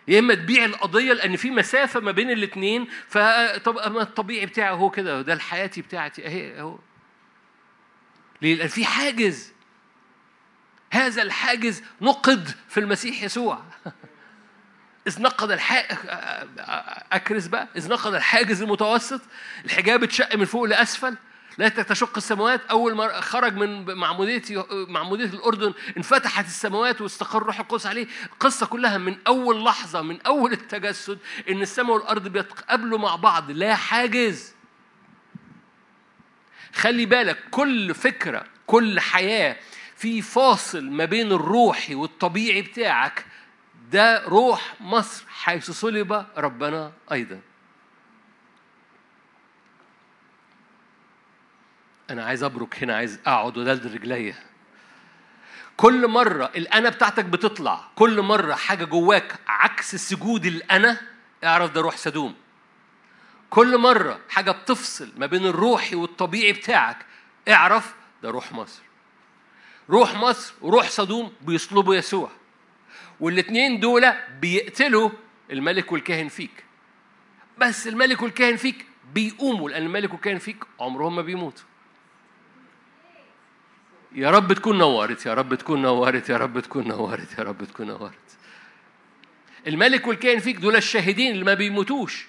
يا إما تبيع القضية لأن في مسافة ما بين الاثنين فطب الطبيعي بتاعي هو كده ده الحياتي بتاعتي أهي أهو. ليه؟ لأن في حاجز. هذا الحاجز نقد في المسيح يسوع. إذ نقض الحاجز أكرس بقى إذ نقض الحاجز المتوسط الحجاب اتشق من فوق لأسفل. لا تشق السماوات. أول ما خرج من معمودية معمودية الأردن انفتحت السماوات واستقر روح القدس عليه. القصة كلها من أول لحظة من أول التجسد إن السماء والأرض بيتقابلوا مع بعض لا حاجز. خلي بالك كل فكرة كل حياة في فاصل ما بين الروحي والطبيعي بتاعك ده روح مصر حيث صلب ربنا أيضا. أنا عايز أبرك هنا عايز أقعد ودلدل رجليا كل مرة الأنا بتاعتك بتطلع كل مرة حاجة جواك عكس سجود الأنا اعرف ده روح سدوم. كل مرة حاجة بتفصل ما بين الروحي والطبيعي بتاعك اعرف ده روح مصر. روح مصر وروح سدوم بيصلبوا يسوع. والاثنين دول بيقتلوا الملك والكاهن فيك. بس الملك والكاهن فيك بيقوموا لأن الملك والكاهن فيك عمرهم ما بيموتوا. يا رب تكون نورت يا رب تكون نورت يا رب تكون نورت يا رب تكون نورت الملك والكائن فيك دول الشاهدين اللي ما بيموتوش.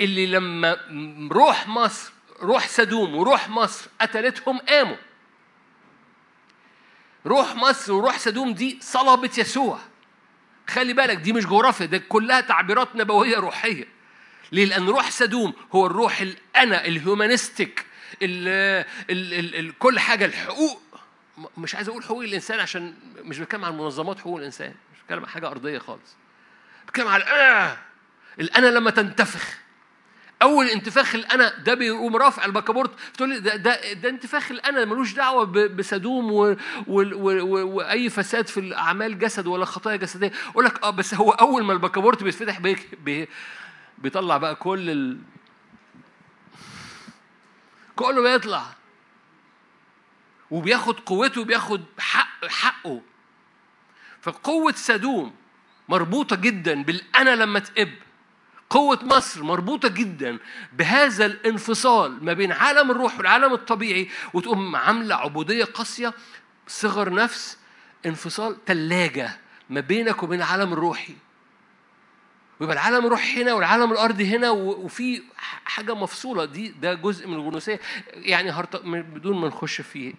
اللي لما روح مصر روح سدوم وروح مصر قتلتهم قاموا. روح مصر وروح سدوم دي صلبت يسوع. خلي بالك دي مش جغرافيا ده كلها تعبيرات نبوية روحية. ليه؟ لأن روح سدوم هو الروح الانا ال humanistic ال ال كل حاجة الحقوق. مش عايز أقول حقوق الإنسان عشان مش بتكلم عن منظمات حقوق الإنسان مش بتكلم عن حاجة أرضية خالص. بتكلم على آه الأنا لما تنتفخ. أول انتفاخ الأنا ده بيقوم رافع البكابورت تقول لي ده ده, ده انتفاخ الأنا ملوش دعوة بسدوم وأي فساد في اعمال جسد ولا خطايا جسدية. أقول لك آه بس هو أول ما البكابورت بيتفتح بي بيطلع بقى كل. كله بيطلع. وبياخد قوته وبياخد حق حقه. فقوة سدوم مربوطة جدا بالأنا لما تقب. قوة مصر مربوطة جدا بهذا الانفصال ما بين عالم الروح والعالم الطبيعي وتقوم عاملة عبودية قاسية صغر نفس انفصال ثلاجة ما بينك وبين العالم الروحي. ويبقى العالم الروحي هنا والعالم الارضي هنا وفي حاجة مفصولة. دي ده جزء من الغنوسيه يعني. بدون ما نخش فيه.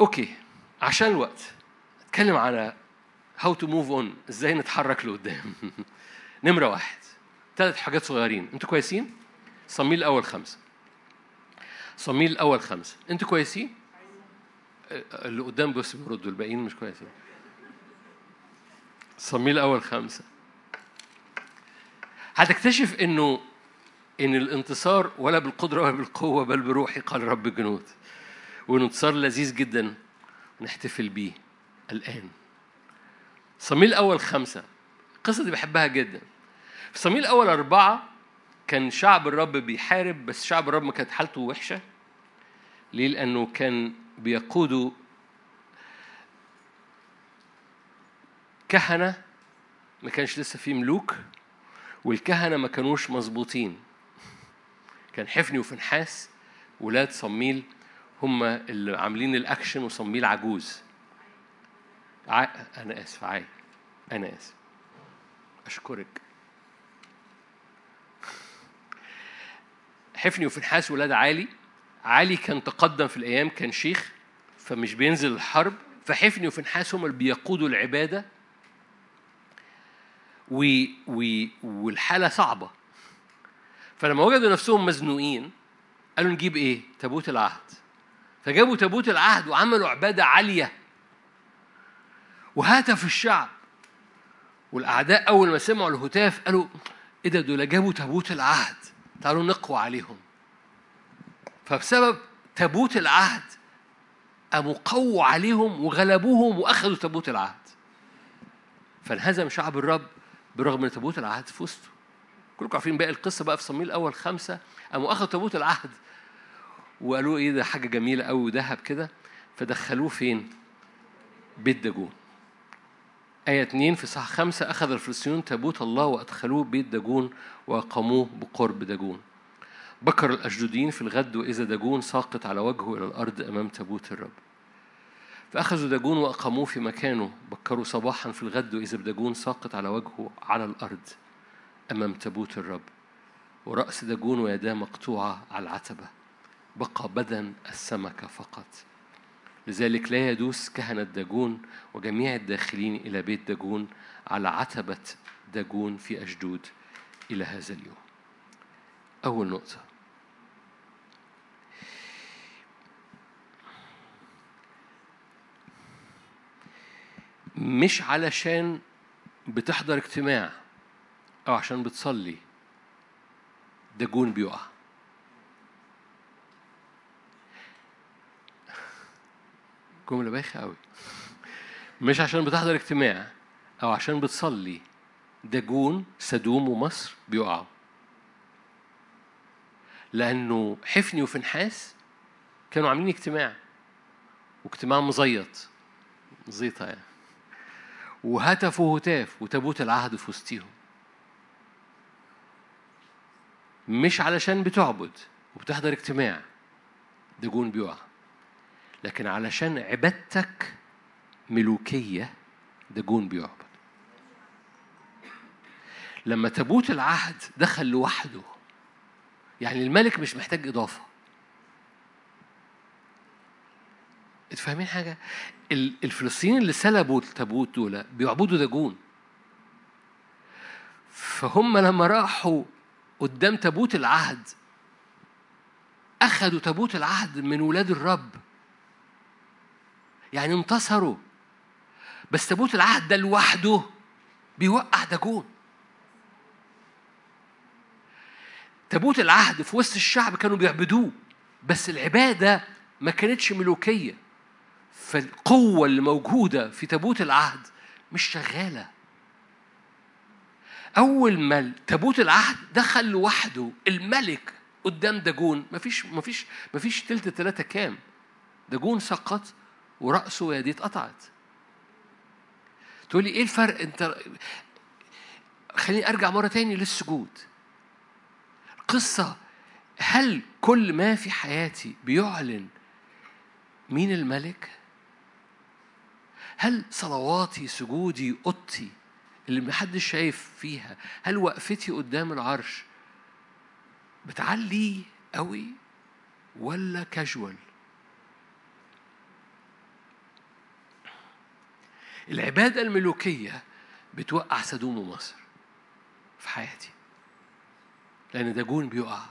okay. عشان الوقت. اتكلم على how to move on إزاي نتحرك لقدام. نمرة واحد. ثلاث حاجات صغيرين. أنتوا كويسين؟ صميل الأول خمسة. صميل الأول خمسة. أنتوا كويسين؟ اللي قدام بس بيردوا الباقيين مش كويسين. صميل أول خمسة. هتكتشف إنه إن الانتصار ولا بالقدرة ولا بالقوة بل بروحي قال رب الجنود وإنه انتصار لذيذ جدا نحتفل بيه الآن. صميل أول خمسة. القصة دي بحبها جدا. في صميل أول أربعة كان شعب الرب بيحارب بس شعب الرب ما كانت حالته وحشة. ليه؟ لأنه كان بيقودوا الكهنة ما كانش لسه في ملوك والكهنة ما كانوش مظبوطين. كان حفني وفنحاس ولاد صميل هم اللي عاملين الأكشن وصميل عجوز. ع... أنا آسف عاي أنا آسف. أشكرك. حفني وفنحاس ولاد علي. علي كان تقدم في الأيام كان شيخ فمش بينزل الحرب. فحفني وفنحاس هم اللي بيقودوا العبادة. و... و... والحالة صعبة. فلما وجدوا نفسهم مزنوقين قالوا نجيب إيه؟ تابوت العهد. فجابوا تابوت العهد وعملوا عبادة عالية. وهتف الشعب. والأعداء أول ما سمعوا الهتاف قالوا إيه ده؟ دول جابوا تابوت العهد. تعالوا نقوى عليهم. فبسبب تابوت العهد قاموا قووا عليهم وغلبوهم وأخذوا تابوت العهد. فانهزم شعب الرب برغم ان تابوت العهد في وسطه. كلكم عارفين باقي القصة بقى في صمويل الأول خمسة قاموا أخذوا تابوت العهد. وقالوا إيه ده حاجة جميلة قوي وذهب كده. فدخلوه فين؟ بيت داجون. آية 2 في صح خمسة أخذ الفلسطينيون تابوت الله وأدخلوه بيت داجون وأقاموه بقرب داجون. بكر الأشدودين في الغد وإذا داجون ساقط على وجهه إلى الأرض أمام تابوت الرب. فأخذوا داجون وأقاموه في مكانه بكروا صباحا في الغد وإذا بداجون ساقط على وجهه على الأرض أمام تابوت الرب. ورأس داجون ويداه مقطوعة على العتبة. بقى بدن السمكة فقط. لذلك لا يدوس كهنة داجون وجميع الداخلين إلى بيت داجون على عتبة داجون في أشدود إلى هذا اليوم. أول نقطة. مش علشان بتحضر اجتماع أو عشان بتصلي. داجون بيقع. جملة بايخة أوي. مش عشان بتحضر اجتماع أو عشان بتصلي. داجون سدوم ومصر بيقعوا. لأنه حفني وفنحاس كانوا عاملين اجتماع. واجتماع مزيط. زيطة يعني. وهتفوا هتاف وتابوت العهد في وسطيهم. مش علشان بتعبد وبتحضر اجتماع دجون بيقع. لكن علشان عبادتك ملوكية دجون بيعبد. لما تابوت العهد دخل لوحده يعني الملك مش محتاج إضافة. فاهمين حاجة؟ الفلسطينيين اللي سلبوا التابوت دول بيعبدوا داجون فهم لما راحوا قدام تابوت العهد أخذوا تابوت العهد من ولاد الرب. يعني انتصروا. بس تابوت العهد ده لوحده بيوقع داجون تابوت العهد في وسط الشعب كانوا بيعبدوه بس العبادة ما كانتش ملوكية. فالقوة اللي موجودة في تابوت العهد مش شغالة. أول ما تابوت العهد دخل لوحده الملك قدام داجون. مفيش مفيش مفيش تلت تلاتة كام. داجون سقط ورأسه ويديه اتقطعت. تقولي إيه الفرق؟ أنت خليني أرجع مرة تاني للسجود. قصة هل كل ما في حياتي بيعلن مين الملك؟ هل صلواتي سجودي أوضتي اللي محدش شايف فيها هل وقفتي قدام العرش بتعلي قوي ولا كاجوال العبادة الملوكية بتوقع سدوم ومصر في حياتي لأن داجون بيقع.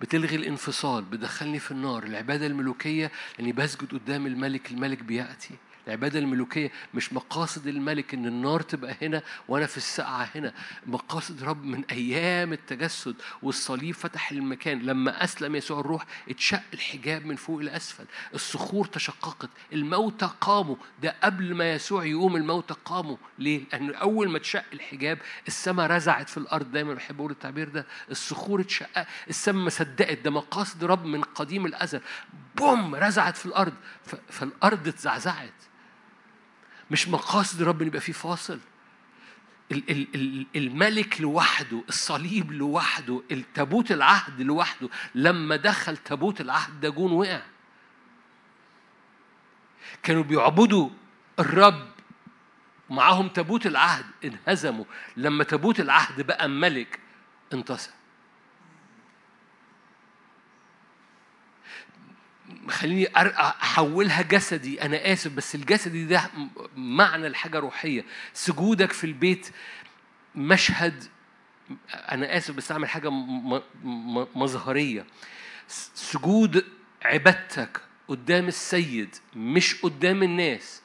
بتلغي الانفصال بتدخلني في النار. العبادة الملوكية لأني بسجد قدام الملك الملك بيأتي. العبادة الملوكية مش مقاصد الملك إن النار تبقى هنا وأنا في السقعة هنا. مقاصد رب من أيام التجسد والصليب فتح المكان. لما أسلم يسوع الروح اتشق الحجاب من فوق إلى أسفل. الصخور تشققت. الموتى قاموا. ده قبل ما يسوع يقوم الموتى قاموا. ليه؟ لأن أول ما اتشق الحجاب السماء رزعت في الأرض. دايما بحب أقول التعبير ده. الصخور اتشققت. السماء ما صدقت. ده مقاصد رب من قديم الأزل. بوم! رزعت في الأرض. فالأرض اتزعزعت. مش مقاصد رب يبقى فيه فاصل. الملك لوحده الصليب لوحده التابوت العهد لوحده لما دخل تابوت العهد داجون وقع. كانوا بيعبدوا الرب معاهم تابوت العهد انهزموا. لما تابوت العهد بقى ملك انتصر. خليني أحولها جسدي. أنا آسف بس الجسدي ده معنى الحاجة روحية. سجودك في البيت مشهد أنا آسف بس أعمل حاجة مظهرية. سجود عبادتك قدام السيد مش قدام الناس.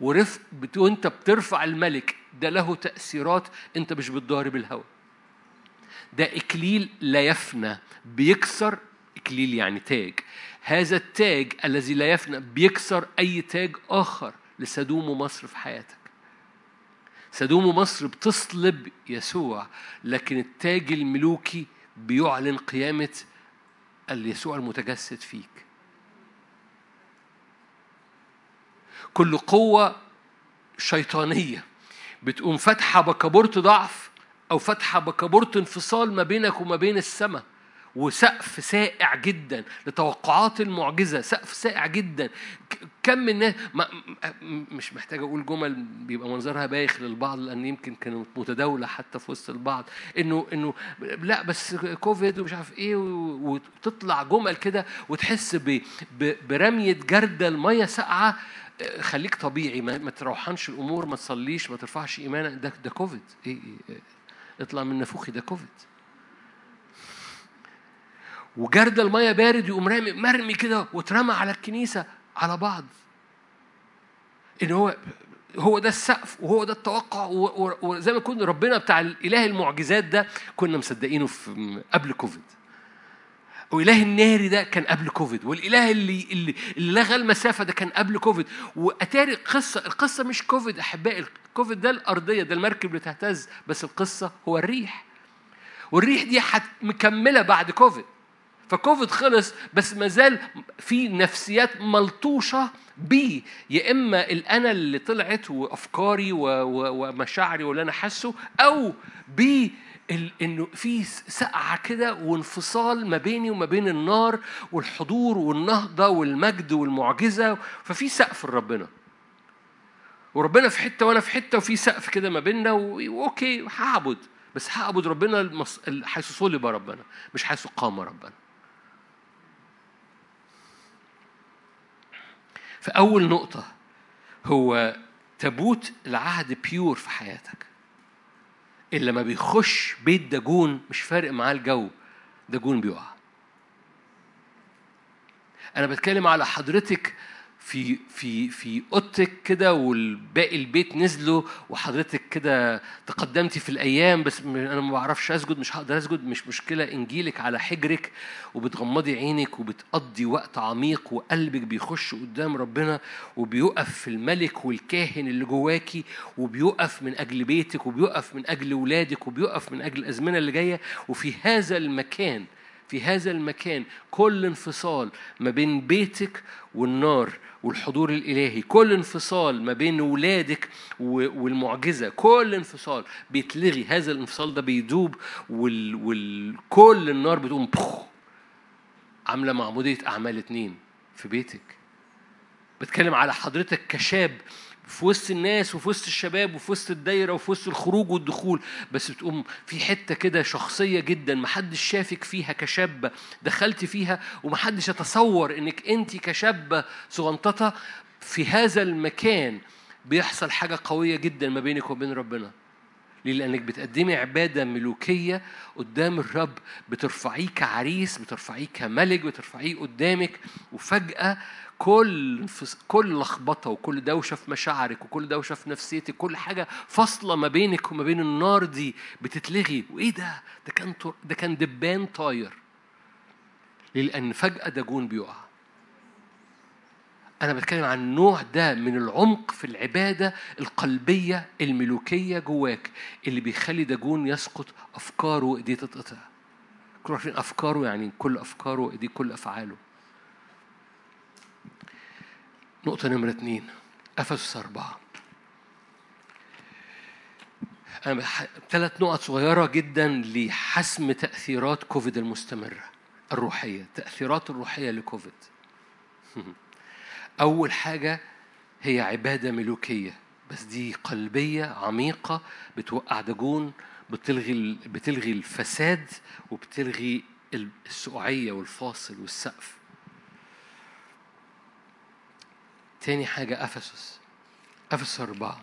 ورفق وأنت بترفع الملك ده له تأثيرات أنت مش بتضارب الهوى ده إكليل لا يفنى. بيكسر إكليل يعني تاج. هذا التاج الذي لا يفنى بيكسر أي تاج آخر لسدوم مصر في حياتك. سدوم مصر بتصلب يسوع لكن التاج الملوكي بيعلن قيامة اليسوع المتجسد فيك. كل قوة شيطانية بتقوم فاتحة بكابورت ضعف أو فاتحة بكابورت انفصال ما بينك وما بين السماء. وسقف سائع جدا لتوقعات المعجزة سقف سائع جدا. كم من الناس مش محتاج أقول جمل بيبقى منظرها بايخ للبعض لأن يمكن كانت متداولة حتى في وسط البعض. إنه إنه لأ بس كوفيد ومش عارف إيه وتطلع جمل كده وتحس برمية جرده الميه ساقعة خليك طبيعي ما تروحنش الأمور ما تصليش ما ترفعش إيمانك. ده ده كوفيد. إيه, إيه إطلع من نفوخي ده كوفيد. وجرد المية بارد يقوم رامي مرمي كده واترمى على الكنيسة على بعض. إن هو هو ده السقف وهو ده التوقع وزي ما يكون ربنا بتاع الإله المعجزات ده كنا مصدقينه في قبل كوفيد. وإله الناري ده كان قبل كوفيد والإله اللي اللي, لغى المسافة ده كان قبل كوفيد. وأتاري القصة القصة مش كوفيد أحبائي الكوفيد ده الأرضية ده المركب اللي تهتز بس القصة هو الريح. والريح دي مكملة بعد كوفيد. فكوفيد خلص بس ما زال في نفسيات ملطوشة بي. يا إما الأنا اللي طلعت وأفكاري ومشاعري واللي أنا حاسه أو B إنه في سقعة كده وانفصال ما بيني وما بين النار والحضور والنهضة والمجد والمعجزة. ففي سقف لربنا. وربنا في حتة وأنا في حتة وفي سقف كده ما بيننا و okay هعبد. بس هعبد ربنا حيث صلب ربنا مش حيث قام ربنا. فأول نقطة هو تابوت العهد بيور في حياتك. اللي لما بيخش بيت داجون مش فارق معاه الجو داجون بيقع. أنا بتكلم على حضرتك في في في أوضتك كده والباقي البيت نزلوا وحضرتك كده تقدمتي في الأيام بس أنا ما بعرفش أسجد مش هقدر أسجد مش مشكلة. إنجيلك على حجرك وبتغمضي عينك وبتقضي وقت عميق وقلبك بيخش قدام ربنا وبيقف في الملك والكاهن اللي جواكي وبيقف من أجل بيتك وبيقف من أجل ولادك وبيقف من أجل الأزمنة اللي جاية. وفي هذا المكان في هذا المكان كل انفصال ما بين بيتك والنار والحضور الإلهي كل انفصال ما بين ولادك والمعجزة كل انفصال بيتلغي هذا الانفصال ده بيدوب وكل النار بتقوم بخ عاملة معمودية أعمال اتنين في بيتك. بتكلم على حضرتك كشاب في وسط الناس وفي وسط الشباب وفي وسط الدايرة وفي وسط الخروج والدخول بس بتقوم في حتة كده شخصية جدا محدش شافك فيها كشابة دخلت فيها ومحدش يتصور إنك انت كشابة صغنططة في هذا المكان بيحصل حاجة قوية جدا ما بينك وبين ربنا ليه؟ لأنك بتقدمي عبادة ملوكية قدام الرب بترفعيه كعريس بترفعيه كملك بترفعيه قدامك وفجأة كل كل لخبطة وكل دوشة في مشاعرك وكل دوشة في نفسيتك كل حاجة فاصلة ما بينك وما بين النار دي بتتلغي وإيه ده ده كان ده كان دبان طاير لأن فجأة داجون بيقع أنا بتكلم عن النوع ده من العمق في العبادة القلبية الملوكية جواك اللي بيخلي داجون يسقط أفكاره وإيديه تتقطع. كل عارفين أفكاره يعني كل أفكاره وإيديه كل أفعاله. نقطة نمرة اتنين. أفسس أربعة. أنا ثلاث نقط صغيرة جدا لحسم تأثيرات كوفيد المستمرة الروحية تأثيرات الروحية لكوفيد. أول حاجة هي عبادة ملوكية بس دي قلبية عميقة بتوقع دجون بتلغي بتلغي الفساد وبتلغي السقوعية والفاصل والسقف. تاني حاجة أفسس. أفسس أربعة.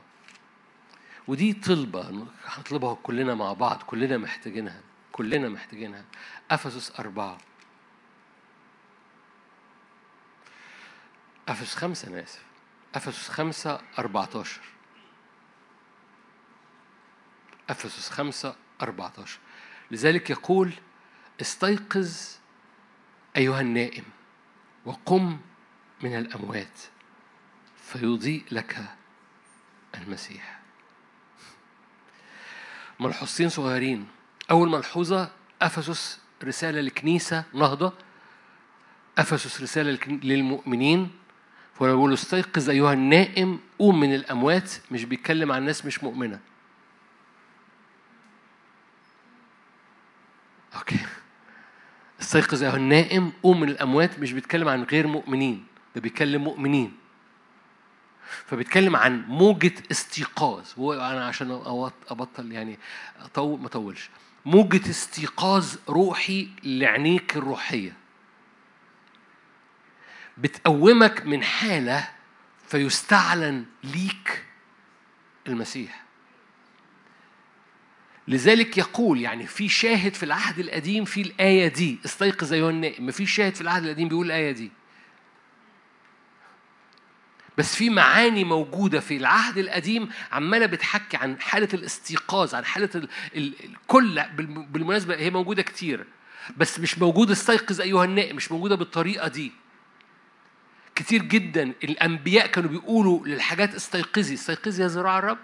ودي طلبة هنطلبها كلنا مع بعض كلنا محتاجينها كلنا محتاجينها. أفسس أربعة. أفسس خمسة أنا آسف. أفسس خمسة أربعتاشر. أفسس خمسة أربعتاشر. لذلك يقول استيقظ أيها النائم وقم من الأموات. فيضيء لك المسيح. ملحوظتين صغيرين. أول ملحوظة أفسس رسالة لكنيسة نهضة أفسس رسالة للمؤمنين. فيقول استيقظ أيها النائم قوم من الأموات. مش بيتكلم عن ناس مش مؤمنة. أوكي. استيقظ أيها النائم قوم من الأموات. مش بيتكلم عن غير مؤمنين. ده بيتكلم مؤمنين. فبيتكلم عن موجة استيقاظ. وأنا عشان أبطل يعني أطول ما أطولش. موجة استيقاظ روحي لعينيك الروحية. بتقومك من حالة فيستعلن ليك المسيح. لذلك يقول يعني في شاهد في العهد القديم في الآية دي. استيقظ أيها النائم ما في شاهد في العهد القديم بيقول الآية دي. بس في معاني موجودة في العهد القديم عمالة بتحكي عن حالة الاستيقاظ عن حالة الكل بالمناسبة هي موجودة كتير بس مش موجودة استيقظ أيها النائم مش موجودة بالطريقة دي. كتير جدا الأنبياء كانوا بيقولوا للحاجات استيقظي استيقظي يا ذراع الرب.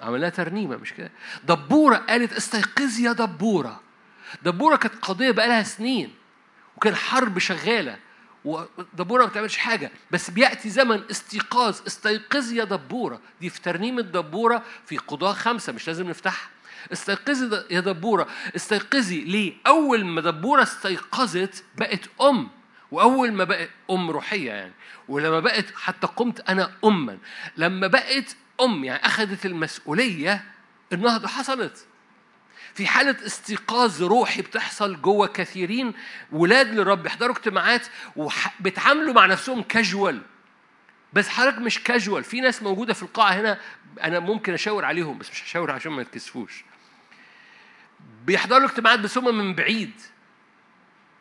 عملها ترنيمة مش كده؟ دبورة قالت استيقظي يا دبورة. دبورة كانت قضية بقالها سنين وكان حرب شغالة. ودبورة ما بتعملش حاجة بس بيأتي زمن استيقاظ استيقظي يا دبورة. دي في ترنيمة دبورة في قضاة خمسة مش لازم نفتحها استيقظي يا دبورة. استيقظي ليه؟ أول ما دبورة استيقظت بقت أم وأول ما بقت أم روحية يعني. ولما بقت حتى قمت أنا أما. لما بقت أم يعني أخذت المسؤولية النهضة حصلت. في حالة استيقاظ روحي بتحصل جوه كثيرين ولاد للرب بيحضروا اجتماعات وبيتعاملوا مع نفسهم كاجوال بس حضرتك مش كاجوال في ناس موجودة في القاعة هنا أنا ممكن أشاور عليهم بس مش هشاور عشان ما يتكسفوش. بيحضروا اجتماعات بس هم من بعيد.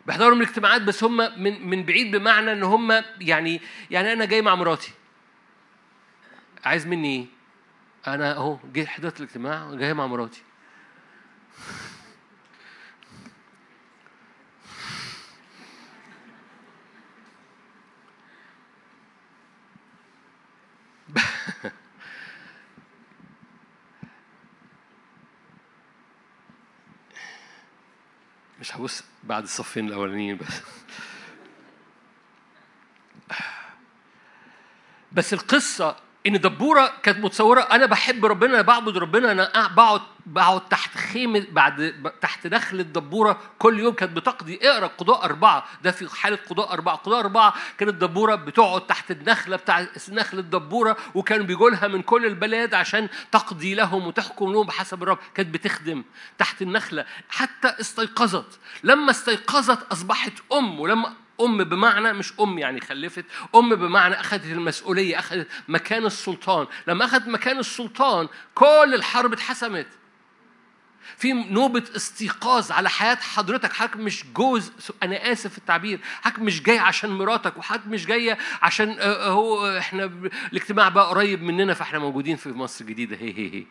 بيحضروا من الاجتماعات بس هم من من بعيد بمعنى إن هم يعني يعني أنا جاي مع مراتي. عايز مني إيه؟ أنا أهو جيت حضرت الاجتماع جاي مع مراتي. مش هبص بعد الصفين الأولانيين بس. بس القصة إن دبورة كانت متصورة أنا بحب ربنا أنا بعبد ربنا أنا بقعد بقعد تحت خيمة بعد تحت دخل الدبورة كل يوم كانت بتقضي. اقرأ قضاء أربعة. ده في حالة قضاء أربعة. قضاء أربعة كانت دبورة بتقعد تحت النخله بتاع نخل الدبورة وكانوا بيجوا لها من كل البلاد عشان تقضي لهم وتحكم لهم بحسب الرب. كانت بتخدم تحت النخلة. حتى استيقظت. لما استيقظت أصبحت أم ولما أم بمعنى مش أم يعني خلفت أم بمعنى أخذت المسؤولية أخذت مكان السلطان. لما أخذت مكان السلطان كل الحرب اتحسمت. في نوبة استيقاظ على حياة حضرتك حضرتك مش جوز أنا آسف في التعبير حضرتك مش جاي عشان مراتك وحضرتك مش جاية عشان آه، آه، هو إحنا الاجتماع بقى قريب مننا فإحنا موجودين في مصر الجديدة هي هي هي.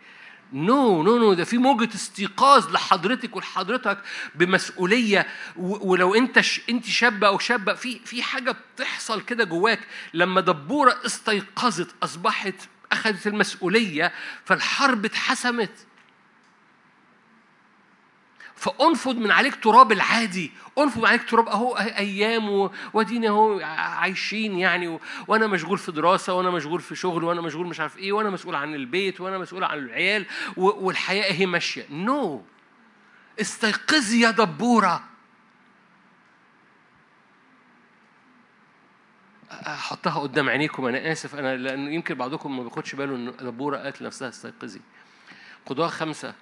no no no ده في موجة استيقاظ لحضرتك ولحضرتك بمسؤولية. ولو انت ش... انت شابة أو شابة في في حاجة بتحصل كده جواك. لما دبورة استيقظت أصبحت أخذت المسؤولية فالحرب اتحسمت. فأنفض من عليك تراب العادي. أنفض من عليك تراب أهو أيام وادينا أهو عايشين يعني و... وأنا مشغول في دراسة وأنا مشغول في شغل وأنا مشغول مش عارف إيه وأنا مسؤول عن البيت وأنا مسؤول عن العيال و... والحياة هي ماشية. نو no. استيقظي يا دبورة. أحطها قدام عينيكم أنا آسف. أنا لأن يمكن بعضكم ما بياخدش باله إن دبورة قالت لنفسها استيقظي. قضاء خمسة.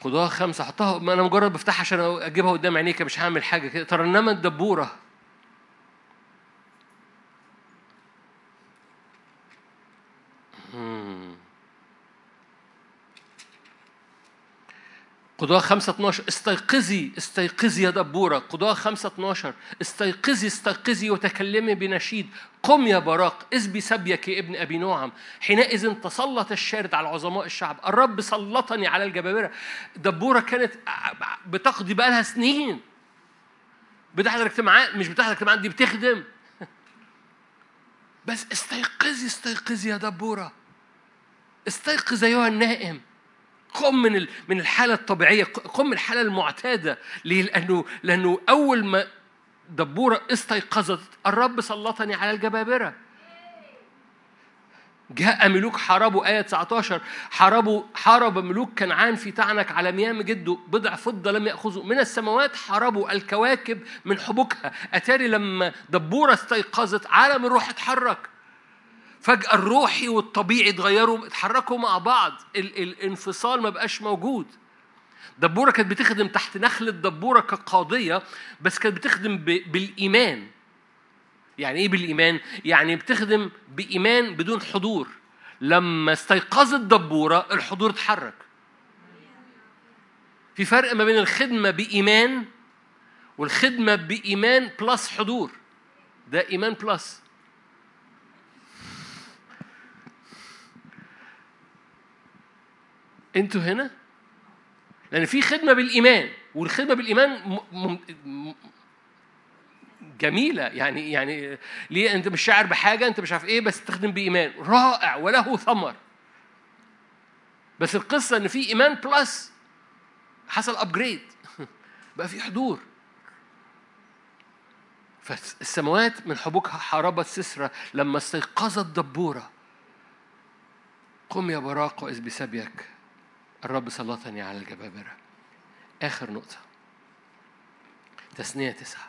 قضاء خمسة حطها ما أنا مجرد بفتحها عشان أجيبها قدام عينيك مش هعمل حاجة كده. ترنمت دبورة قضاء خمسة 12 استيقظي استيقظي يا دبورة. قضاء خمسة 12 استيقظي استيقظي وتكلمي بنشيد. قم يا براق اذ سبيك يا ابن أبي نعم. حينئذ تسلط الشارد على عظماء الشعب. الرب سلطني على الجبابرة. دبورة كانت بتقضي بقى لها سنين. بتحضر اجتماعات مش بتحضر اجتماعات دي بتخدم. بس استيقظي استيقظي يا دبورة. استيقظ أيها النائم. قم من من الحالة الطبيعية قم من الحالة المعتادة ليه؟ لأنه لأنه أول ما دبورة استيقظت الرب سلطني على الجبابرة. جاء ملوك حاربوا آية 19 حاربوا حارب ملوك كنعان في تعنك على مياه جده بضع فضة لم يأخذوا. من السماوات حاربوا الكواكب من حبوكها. أتاري لما دبورة استيقظت عالم الروح اتحرك. فجأة الروحي والطبيعي اتغيروا اتحركوا مع بعض ال- الانفصال ما بقاش موجود. دبورة كانت بتخدم تحت نخلة دبورة كقاضية بس كانت بتخدم بالإيمان. يعني إيه بالإيمان؟ يعني بتخدم بإيمان بدون حضور. لما استيقظت دبورة الحضور اتحرك. في فرق ما بين الخدمة بإيمان والخدمة بإيمان بلس حضور. ده إيمان plus. أنتوا هنا؟ لأن في خدمة بالإيمان والخدمة بالإيمان م... م... جميلة. يعني يعني ليه؟ أنت مش شاعر بحاجة أنت مش عارف إيه بس تخدم بإيمان. رائع وله ثمر. بس القصة إن في إيمان plus حصل upgrade بقى في حضور. فالسماوات من حبوكها حاربت سسرة لما استيقظت دبورة. قم يا براق وإذ بسبيك. الرب سلطني على الجبابرة. آخر نقطة. تثنية تسعة.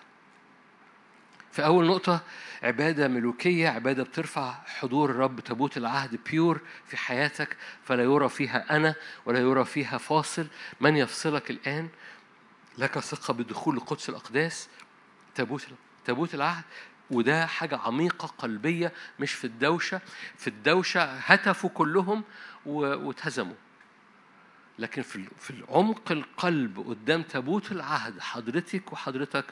في أول نقطة عبادة ملوكية عبادة بترفع حضور الرب تابوت العهد بيور في حياتك فلا يرى فيها أنا ولا يرى فيها فاصل. من يفصلك الآن؟ لك ثقة بدخول القدس الأقداس تابوت تابوت العهد. وده حاجة عميقة قلبية مش في الدوشة. في الدوشة هتفوا كلهم واتهزموا. لكن في في العمق القلب قدام تابوت العهد حضرتك وحضرتك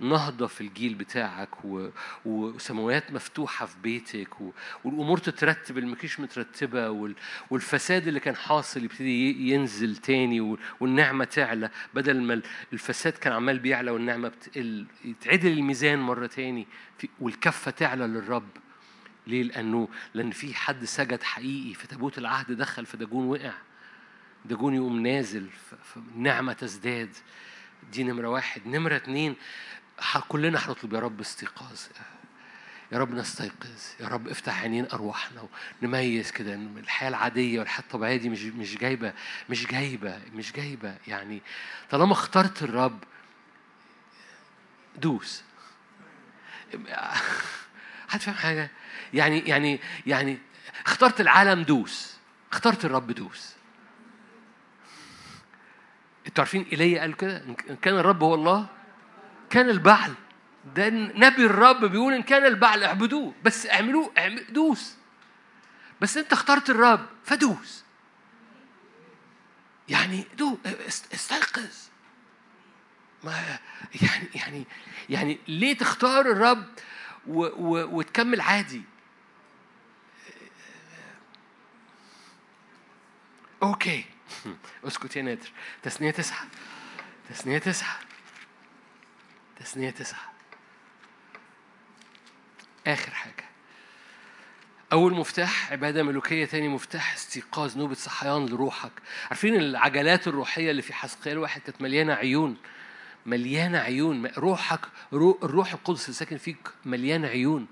نهضة في الجيل بتاعك و... وسماوات مفتوحة في بيتك و... والأمور تترتب اللي مكيش مترتبة وال... والفساد اللي كان حاصل يبتدي ينزل تاني و... والنعمة تعلى. بدل ما الفساد كان عمال بيعلى والنعمة بتقل يتعدل الميزان مرة تاني في... والكفة تعلى للرب. ليه؟ لأنه لأن في حد سجد حقيقي في تابوت العهد دخل فداجون وقع. داجون يقوم نازل فالنعمة تزداد. دي نمرة واحد. نمرة اتنين كلنا هنطلب يا رب استيقاظ. يا رب نستيقظ. يا رب افتح عينين أرواحنا ونميز كده. ان الحياة العادية والحياة الطبيعية دي مش مش جايبه مش جايبه مش جايبة. يعني طالما اخترت الرب دوس. هتفهم حاجة؟ يعني يعني يعني اخترت العالم دوس. اخترت الرب دوس. أنتوا عارفين ايليا قال كده؟ إن كان الرب هو الله كان البعل. ده نبي الرب بيقول إن كان البعل اعبدوه. بس اعملوه اعمل دوس. بس أنت اخترت الرب فدوس. يعني دو استيقظ. ما يعني يعني يعني ليه تختار الرب و و وتكمل عادي؟ أوكي. اسكت يا نادر. تثنية تسعة. تثنية تسعة. تثنية تسعة. آخر حاجة. أول مفتاح عبادة ملوكية. تاني مفتاح استيقاظ نوبة صحيان لروحك. عارفين العجلات الروحية اللي في حسقيال واحد كانت مليانة عيون. مليانة عيون. روحك الروح القدس اللي ساكن فيك مليان عيون.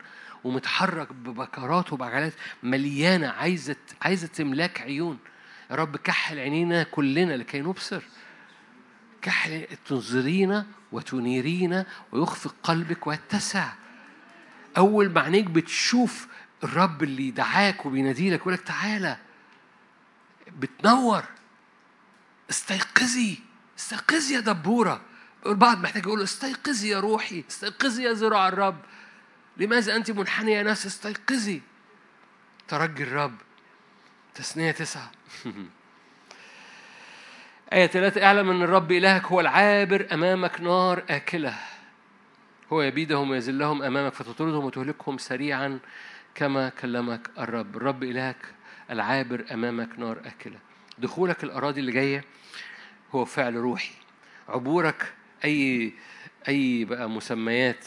ومتحرك ببكرات وبعجلات. مليانة عايزة عايزة تملاك عيون. يا رب كحل عينينا كلنا لكي نبصر. كحل تنظرينا وتنيرينا ويخفق قلبك ويتسع. أول ما عينيك بتشوف الرب اللي دعاك وبيناديلك يقول لك تعالى بتنور. استيقظي استيقظي يا دبورة. البعض محتاج يقول استيقظي يا روحي استيقظي يا ذراع الرب. لماذا أنت منحنية يا ناس؟ استيقظي. ترجي الرب. تثنية تسعة. آية ثلاثة اعلم أن الرب إلهك هو العابر أمامك نار آكلة. هو يبيدهم ويذلهم أمامك فتطردهم وتهلكهم سريعا كما كلمك الرب. الرب إلهك العابر أمامك نار آكلة. دخولك الأراضي اللي جاية هو فعل روحي. عبورك أي أي بقى مسميات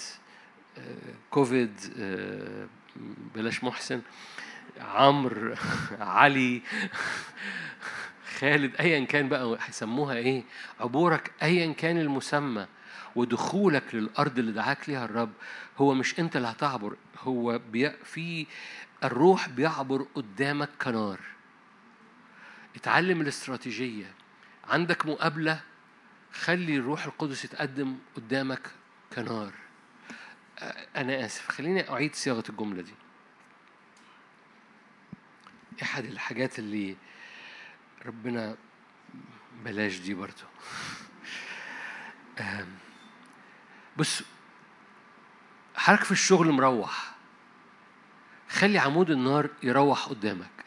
كوفيد بلاش محسن عمرو علي خالد ايا كان بقى هيسموها إيه؟ عبورك ايا كان المسمى. ودخولك للأرض اللي دعاك ليها الرب هو مش أنت اللي هتعبر هو في الروح بيعبر قدامك كنار. اتعلم الاستراتيجية. عندك مقابلة خلي الروح القدس يتقدم قدامك كنار. أنا آسف خليني أعيد صياغة الجملة دي. أحد الحاجات اللي ربنا بلاش دي برضو. بص حضرتك في الشغل مروح. خلي عمود النار يروح قدامك.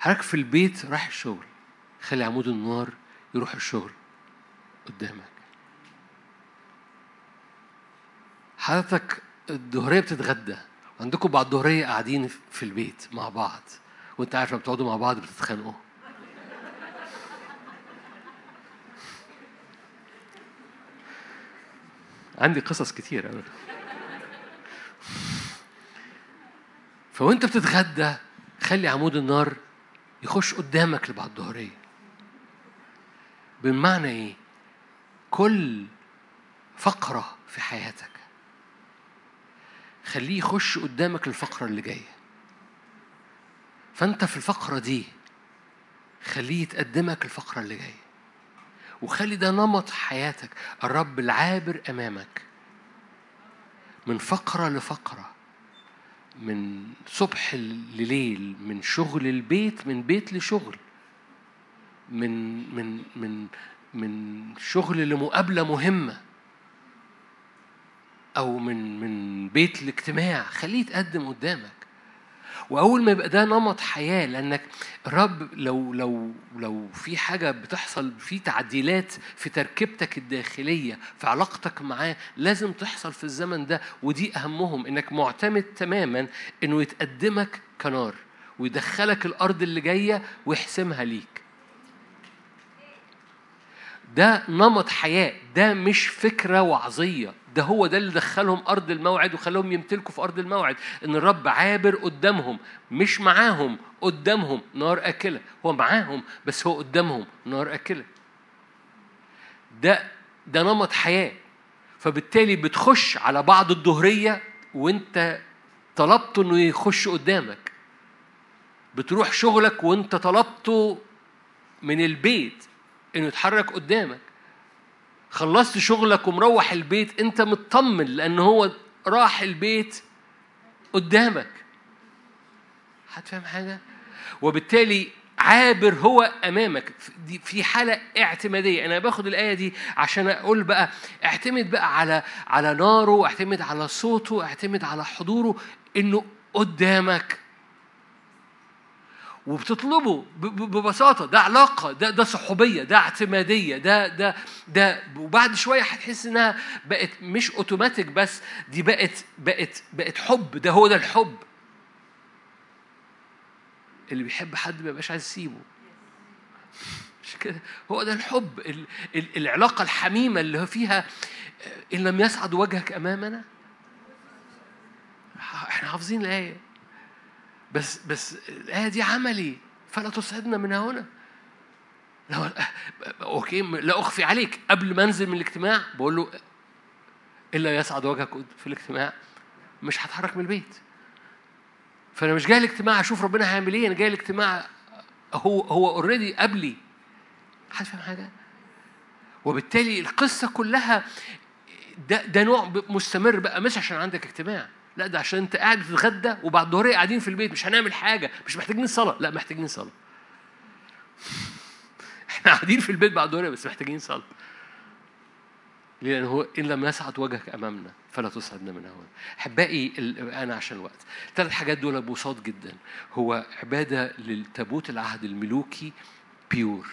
حضرتك في البيت رايح الشغل خلي عمود النار يروح الشغل قدامك. حضرتك الظهرية بتتغدى. عندكم بعد الظهرية قاعدين في البيت مع بعض وانت عارف لما بتقعدوا مع بعض بتتخانقوا. عندي قصص كتير أوي. فوانت بتتغدى خلي عمود النار يخش قدامك لبعد الظهرية بمعنى إيه؟ كل فقرة في حياتك خليه يخش قدامك الفقرة اللي جاية. فأنت في الفقرة دي خليه يتقدمك الفقرة اللي جاية. وخلي ده نمط حياتك. الرب العابر أمامك. من فقرة لفقرة. من صبح لليل. من شغل البيت. من بيت لشغل. من من من من شغل لمقابلة مهمة. أو من من بيت الاجتماع. خليه يتقدم قدامك. وأول ما يبقى ده نمط حياة لأنك الرب لو لو لو في حاجة بتحصل في تعديلات في تركيبتك الداخلية في علاقتك معاه لازم تحصل في الزمن ده. ودي أهمهم إنك معتمد تماما إنه يتقدمك كنار ويدخلك الأرض اللي جاية ويحسمها ليك. ده نمط حياة ده مش فكرة وعظية. ده هو ده اللي دخلهم أرض الموعد وخلاهم يمتلكوا في أرض الموعد. إن الرب عابر قدامهم مش معاهم قدامهم نار أكلة. هو معاهم بس هو قدامهم نار أكلة. ده ده نمط حياة. فبالتالي بتخش على بعض الظهرية وانت طلبته إنه يخش قدامك. بتروح شغلك وانت طلبته من البيت. انه يتحرك قدامك. خلصت شغلك ومروح البيت انت مطمن لأن هو راح البيت قدامك. هتفهم حاجة؟ وبالتالي عابر هو أمامك. دي في حالة اعتمادية. أنا باخد الآية دي عشان أقول بقى اعتمد بقى على على ناره اعتمد على صوته اعتمد على حضوره إنه قدامك. وبتطلبه ببساطة. ده علاقة ده ده صحوبية ده اعتمادية ده ده ده. وبعد شوية هتحس إنها بقت مش اوتوماتيك بس دي بقت بقت بقت حب. ده هو ده الحب. اللي بيحب حد ما يبقاش عايز يسيبه. مش كده؟ هو ده الحب. ال ال العلاقة الحميمة اللي فيها إن لم يسعد وجهك أمامنا. إحنا حافظين الآية. بس بس الآية دي عملي. فلا تصعدنا من هنا. لو okay لا أخفي عليك. قبل ما أنزل من الاجتماع بقول له إلا يسير وجهك في الاجتماع مش هتحرك من البيت. فأنا مش جاي الاجتماع أشوف ربنا هيعمل إيه أنا جاي الاجتماع هو هو already قبلي. حد فاهم حاجة؟ وبالتالي القصة كلها ده ده نوع مستمر بقى مش عشان عندك اجتماع. لا ده عشان انت قاعد بتتغدى وبعد الظهريه قاعدين في البيت مش هنعمل حاجة مش محتاجين صلاة. لا محتاجين صلاة. إحنا قاعدين في البيت بعد الظهريه بس محتاجين صلاة. لأن هو إن لم يسعد وجهك أمامنا فلا تسعدنا من هون. أحبائي أنا عشان الوقت. ثلاث حاجات دول بساط جدا. هو عبادة للتابوت العهد الملوكي بيور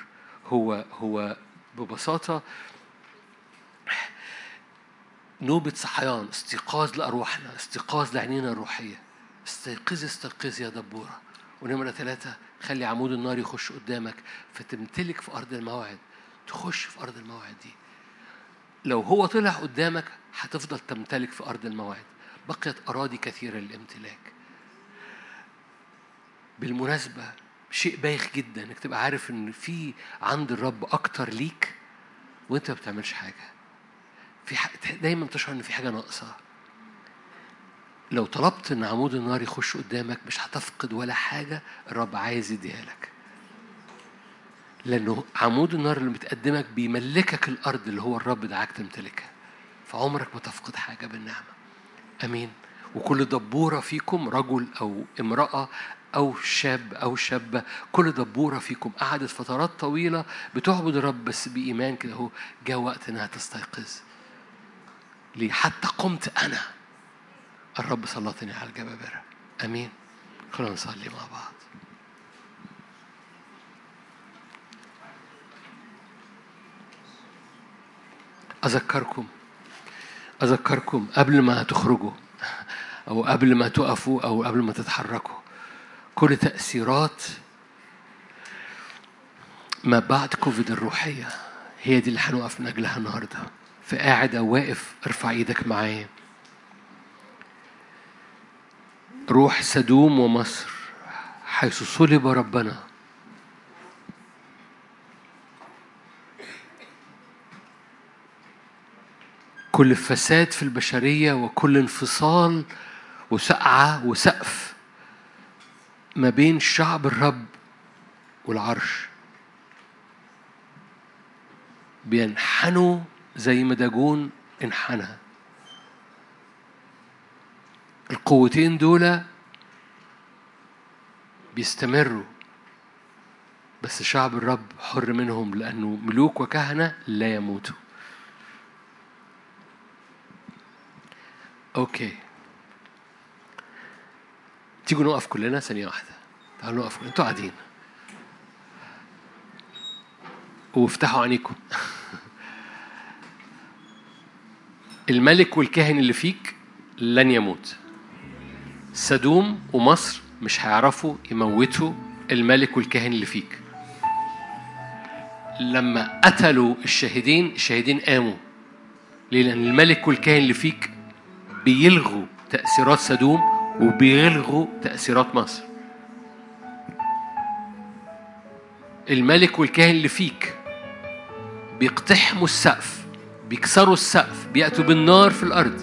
هو هو ببساطة نوبة صحيان استيقاظ لأرواحنا استيقاظ لعينينا الروحية. استيقظي استيقظي يا دبورة. ونمرة ثلاثة خلي عمود النار يخش قدامك فتمتلك في أرض الموعد تخش في أرض الموعد دي. لو هو طلع قدامك هتفضل تمتلك في أرض الموعد. بقيت أراضي كثيرة للامتلاك. بالمناسبة شيء بايخ جدا إنك تبقى عارف إن في عند الرب أكتر ليك وأنت ما بتعملش حاجة. في دايما تشعر إن في حاجة ناقصة. لو طلبت إن عمود النار يخش قدامك مش هتفقد ولا حاجة الرب عايز يديها لك. لأنه عمود النار اللي بتقدمك بيملكك الأرض اللي هو الرب دعاك تمتلكها. فعمرك ما تفقد حاجة بالنعمة. أمين. وكل دبورة فيكم رجل أو امرأة أو شاب أو شابة كل دبورة فيكم. قعدت فترات طويلة بتعبد الرب بس بإيمان كده هو جاء وقت إنها تستيقظ. ليه حتى قمت أنا. الرب سلطني على الجبابرة. أمين. خلونا نصلي مع بعض. أذكركم أذكركم قبل ما تخرجوا أو قبل ما تقفوا أو قبل ما تتحركوا كل تأثيرات ما بعد كوفيد الروحية هي دي اللي هنقف من أجلها النهاردة فقاعد أو واقف ارفع إيدك معايا. روح سدوم ومصر حيث صلب ربنا. كل فساد في البشرية وكل انفصال وسقعة وسقف ما بين شعب الرب والعرش. بينحنوا زي ما داجون انحنى. القوتين دول بيستمروا بس شعب الرب حر منهم لأنه ملوك وكهنة لا يموتوا. أوكي. تيجوا نقف كلنا ثانية واحدة. تعالوا نقف. أنتوا قاعدين. وافتحوا عينيكم. الملك والكاهن اللي فيك لن يموت. سدوم ومصر مش هيعرفوا يموتوا الملك والكاهن اللي فيك. لما قتلوا الشاهدين الشاهدين قاموا. ليه لأن الملك والكاهن اللي فيك بيلغوا تأثيرات سدوم وبيلغوا تأثيرات مصر. الملك والكاهن اللي فيك بيقتحموا السقف بيكسروا السقف بيأتوا بالنار في الأرض.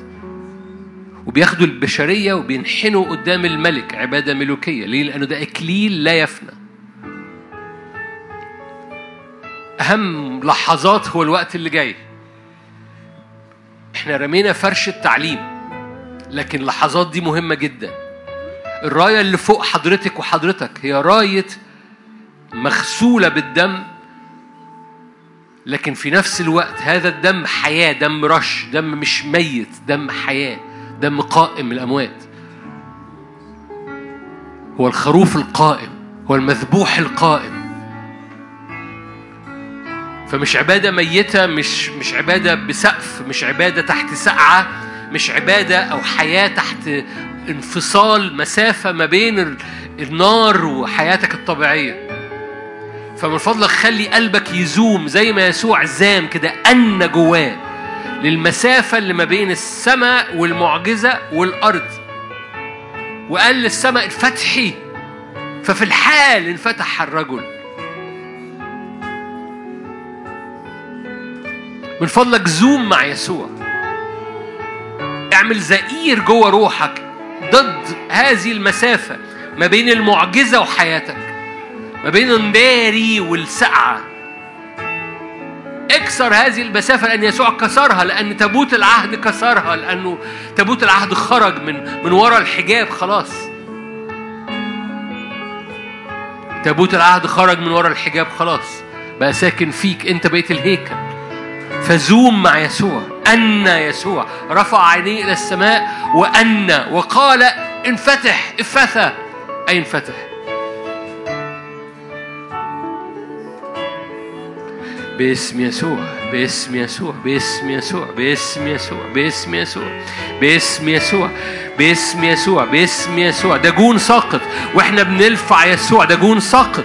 وبياخدوا البشرية وبينحنوا قدام الملك عبادة ملوكية. ليه؟ لأنه ده إكليل لا يفنى. أهم لحظات هو الوقت اللي جاي. إحنا رمينا فرش التعليم لكن اللحظات دي مهمة جدا. الراية اللي فوق حضرتك وحضرتك هي راية مغسولة بالدم لكن في نفس الوقت هذا الدم حياة دم رش دم مش ميت دم حياة دم قائم من الأموات. هو الخروف القائم هو المذبوح القائم. فمش عبادة ميتة مش مش عبادة بسقف مش عبادة تحت سقعة مش عبادة أو حياة تحت انفصال مسافة ما بين النار وحياتك الطبيعية. فمن فضلك خلي قلبك يزوم زي ما يسوع زام كده أن جواه للمسافة اللي ما بين السماء والمعجزة والأرض. وقال للسماء انفتحي ففي الحال انفتح الرجل. من فضلك زوم مع يسوع. اعمل زئير جوه روحك ضد هذه المسافة ما بين المعجزة وحياتك. ما بين الناري والسقعة. اكسر هذه المسافة لأن يسوع كسرها لأن تابوت العهد كسرها لأنه تابوت العهد خرج من من ورا الحجاب خلاص. تابوت العهد خرج من ورا الحجاب خلاص. بقى ساكن فيك أنت بقيت الهيكل. فزوم مع يسوع أن يسوع. رفع عينيه إلى السماء وأن وقال انفتح افتح أي انفتح. باسم يسوع باسم يسوع باسم يسوع باسم يسوع باسم يسوع باسم يسوع باسم يسوع باسم يسوع. دجون ساقط وإحنا بنرفع يسوع دجون ساقط.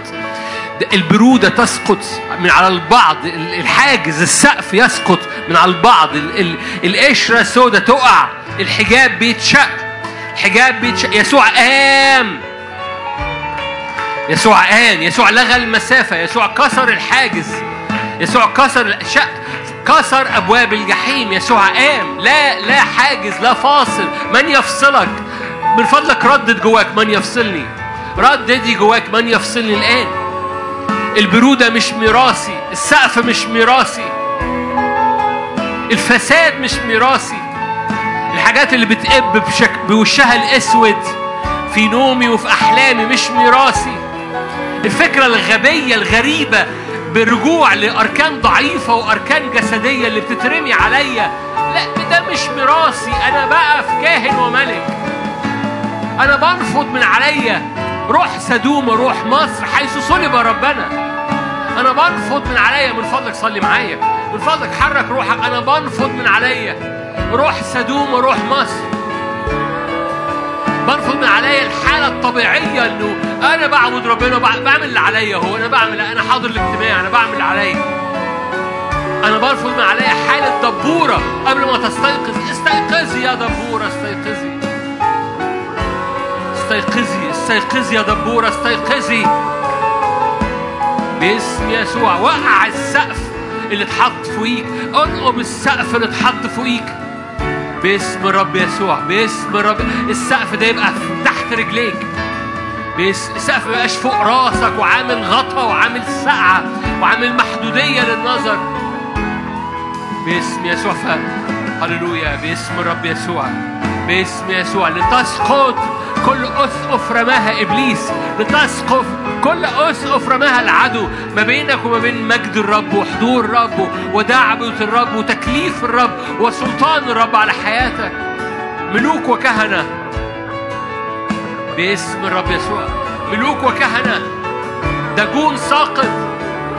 البرودة تسقط من على البعض الحاجز السقف يسقط من على البعض. القشرة السوداء تقع الحجاب بيتشق الحجاب بيتشق. يسوع قام. يسوع قام يسوع لغى المسافة يسوع كسر الحاجز. يسوع كسر شق كسر أبواب الجحيم. يسوع قام. لا لا حاجز لا فاصل. من يفصلك؟ من فضلك ردد جواك من يفصلني. رددي جواك من يفصلني الآن. البرودة مش ميراثي السقف مش ميراثي. الفساد مش ميراثي. الحاجات اللي بتقب بشك... بوشها الأسود في نومي وفي أحلامي مش ميراثي. الفكرة الغبية الغريبة بالرجوع لأركان ضعيفة وأركان جسدية اللي بتترمي عليا. لا ده مش ميراثي أنا بقى في كاهن وملك. أنا برفض من عليا. روح سدوم وروح مصر حيث صلب ربنا. أنا برفض من عليا. من فضلك صلي معايا. من فضلك حرك روحك. أنا برفض من عليا. روح سدوم وروح مصر. برفض من عليا الحالة الطبيعية إنه أنا بعبد ربنا بعمل اللي عليا هو أنا بعمل أنا حاضر الاجتماع. أنا بعمل اللي عليا أنا برفض من عليا حالة دبورة قبل ما تستيقظ. استيقظي يا دبورة استيقظي. استيقظي. استيقظي يا دبورة استيقظي. باسم يسوع. وقع السقف اللي اتحط فوقيك. انقم السقف اللي اتحط فوقيك. باسم رب يسوع باسم رب السقف ده يبقى تحت رجليك. بس السقف ما يبقاش فوق راسك وعامل غطا وعامل سقعة وعامل محدودية للنظر. باسم يسوع هللويا. باسم رب يسوع باسم يسوع. لتسقط كل أسقف رماها إبليس. لتسقط كل أسقف رماها العدو. ما بينك وما بين مجد الرب وحضور الرب ودعوة الرب وتكليف الرب وسلطان الرب على حياتك. ملوك وكهنة. باسم الرب يسوع. ملوك وكهنة. دجون ساقط.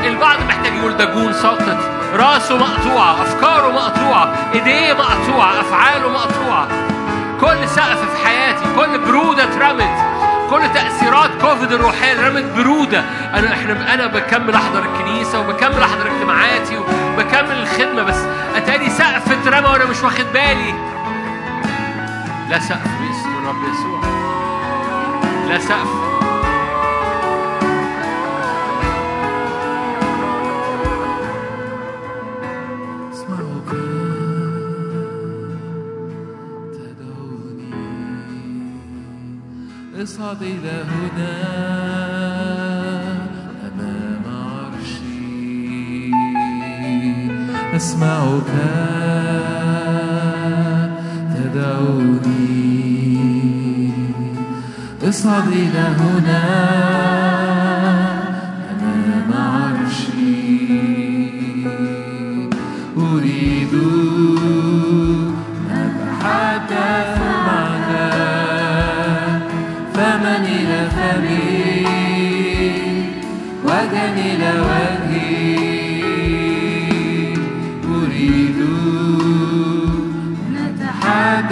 البعض محتاج يقول دجون ساقط. راسه مقطوعة أفكاره مقطوعة إيديه مقطوعة أفعاله مقطوعة. كل سقف في حياتي كل برودة اترمت كل تأثيرات كوفيد الروحية رمت برودة. أنا إحنا أنا بكمل أحضر الكنيسة وبكمل أحضر اجتماعاتي وبكمل الخدمة بس أتاني سقف اترمى وأنا مش واخد بالي. لا سقف باسم الرب يسوع. لا سقف. اصعد إلى هنا أمام عرشي. أسمعك تدعوني. اصعد إلى هنا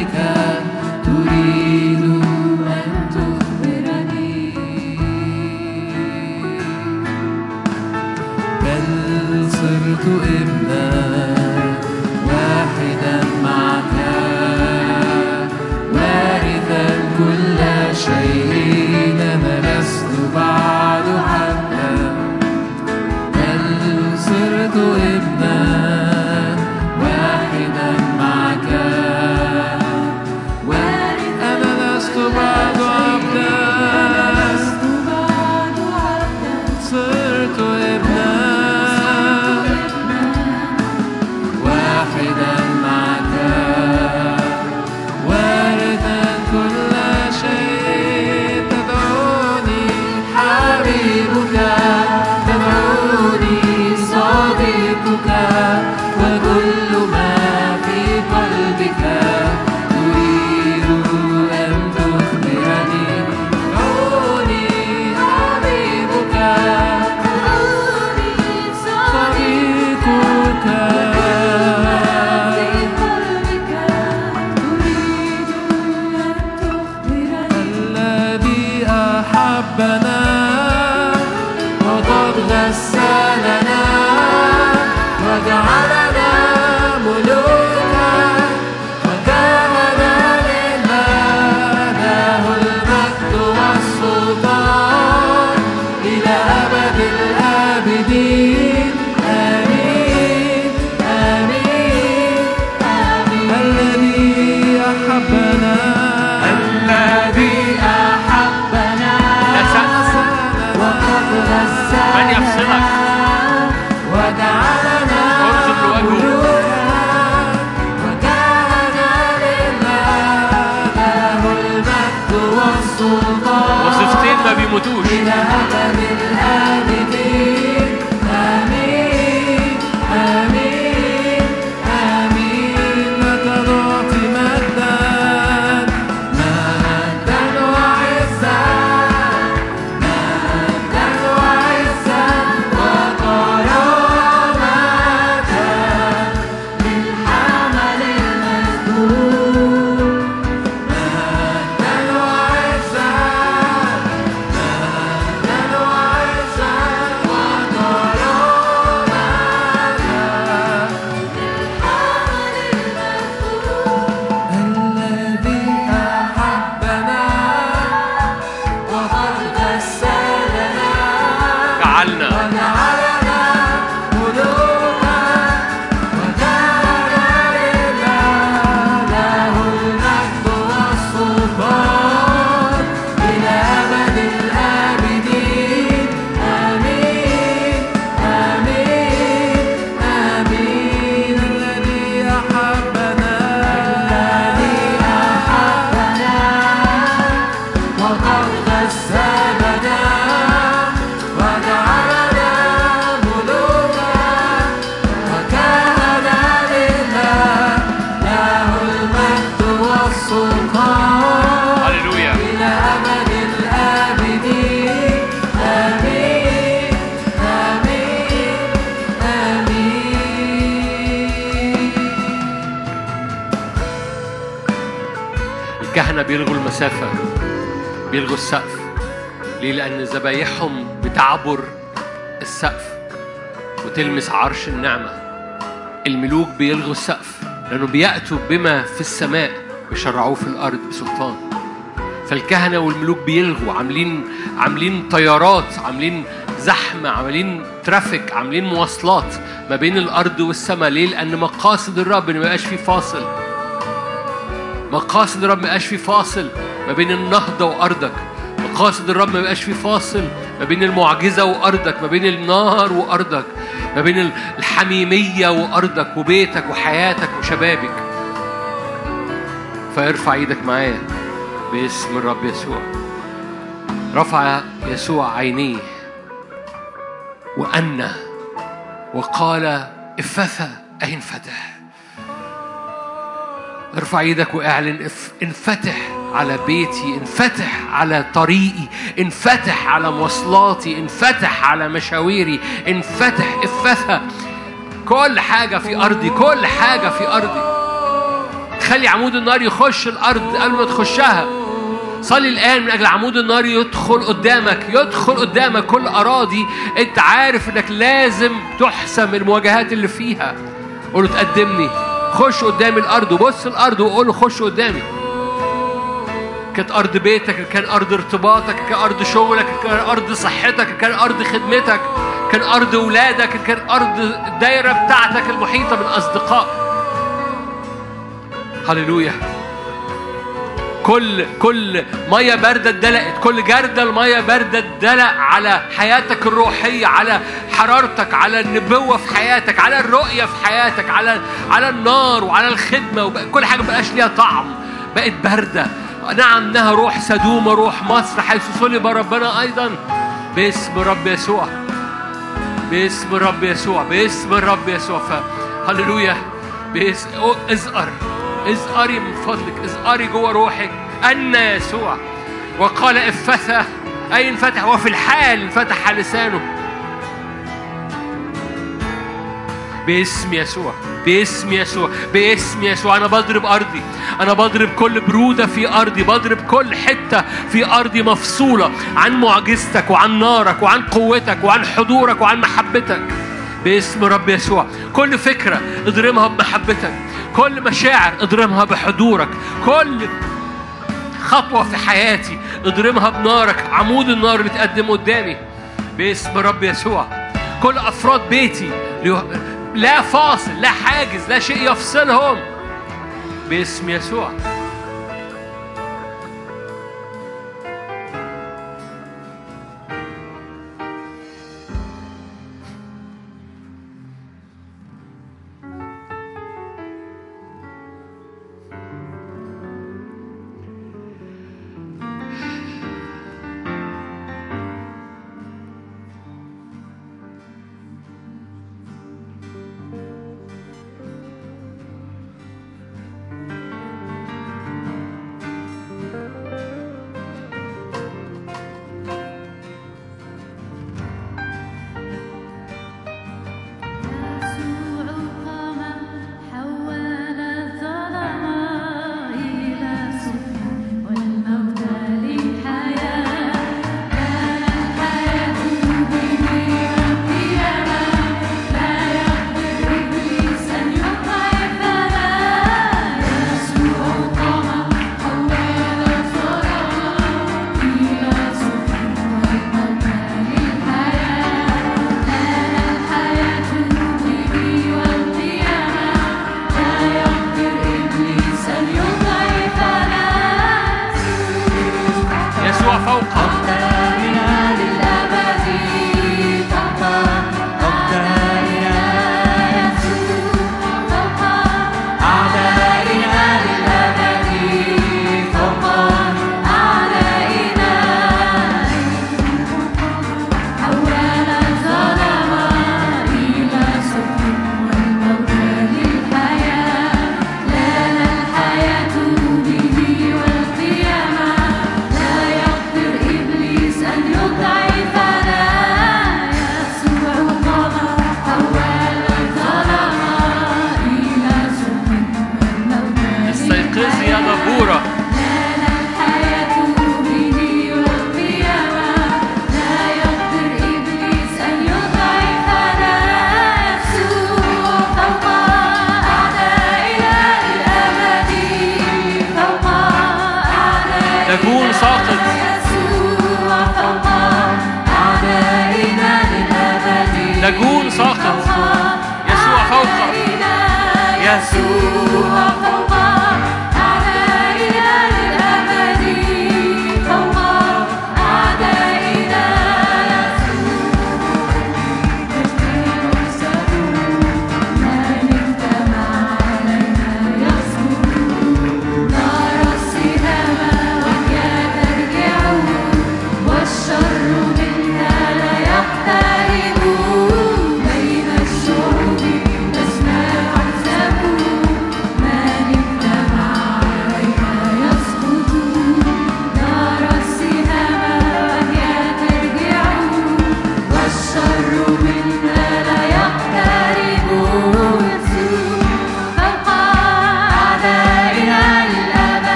قلبك بيلغوا السقف. ليه؟ لأن ذبايحهم بتعبر السقف وتلمس عرش النعمة. الملوك بيلغوا السقف لأنه بيأتوا بما في السماء ويشرعوه في الأرض بسلطان. فالكهنة والملوك بيلغوا عاملين عاملين طيارات عاملين زحمة عاملين ترافيك عاملين مواصلات ما بين الأرض والسماء. ليه؟ لأن مقاصد الرب ما يبقاش فيه فاصل. مقاصد الرب ما يبقاش في فاصل ما بين النهضة وأرضك. مقاصد الرب ما يبقاش في فاصل ما بين المعجزة وأرضك ما بين النار وأرضك ما بين الحميمية وأرضك وبيتك وحياتك وشبابك. فارفع إيدك معايا باسم الرب يسوع. رفع يسوع عينيه وأنى. وقال افثى أي انفتح ارفع إيدك واعلن انفتح على بيتي انفتح على طريقي انفتح على مواصلاتي انفتح على مشاويري انفتح افتح كل حاجة في أرضي كل حاجة في أرضي. خلي عمود النار يخش الأرض قبل ما تخشها. صلي الآن من أجل عمود النار يدخل قدامك يدخل قدامك كل أراضي. أنت عارف إنك لازم تحسم المواجهات اللي فيها. قول تقدمني. خش قدامي الأرض وبص الأرض وقول خش قدامي. كانت أرض بيتك كان أرض ارتباطك كان أرض شغلك كان أرض صحتك كان أرض خدمتك كان أرض ولادك كان أرض الدايرة بتاعتك المحيطة بالأصدقاء. هللويا. كل كل مية باردة اتدلقت كل جرده الميه باردة اتدلق على حياتك الروحية على حرارتك على النبوة في حياتك على الرؤية في حياتك على على النار وعلى الخدمة كل حاجة مبقاش ليها طعم بقت باردة. نعم إنها روح سدومه روح مصر حيث صلب ربنا أيضا. باسم رب يسوع. باسم الرب يسوع. باسم الرب يسوع. هللويا. باسم ازقر ازقري من فضلك ازقري جوه روحك. أن يسوع. وقال افتح أي انفتح؟ وفي الحال انفتح لسانه. باسم يسوع باسم يسوع باسم يسوع. أنا بضرب أرضي. أنا بضرب كل برودة في أرضي. بضرب كل حتة في أرضي مفصولة عن معجزتك وعن نارك وعن قوتك وعن حضورك وعن محبتك. باسم رب يسوع. كل فكرة اضرمها بمحبتك. كل مشاعر اضرمها بحضورك. كل خطوة في حياتي اضرمها بنارك. عمود النار اللي تقدم قدامي. باسم رب يسوع. كل أفراد بيتي لا فاصل لا حاجز لا شيء يفصلهم. باسم يسوع.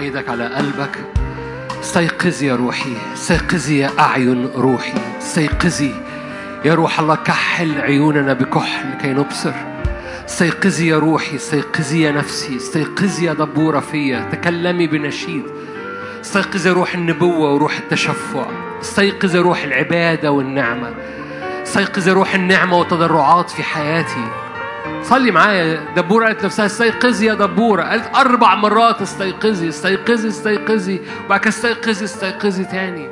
إيدك على قلبك. استيقظي يا روحي استيقظي يا أعين روحي استيقظي يا روح الله كحل عيوننا بكحل لكي نبصر. استيقظي يا روحي استيقظي يا نفسي استيقظي يا دبورة فيا تكلمي بنشيد. استيقظي يا روح النبوة وروح التشفع. استيقظي يا روح العبادة والنعمة. استيقظي يا روح النعمة والتضرعات في حياتي. صلي معايا. دبورة قالت نفسها استيقظي يا دبورة قالت أربع مرات استيقظي استيقظي استيقظي وبعد كده استيقظي استيقظي تاني.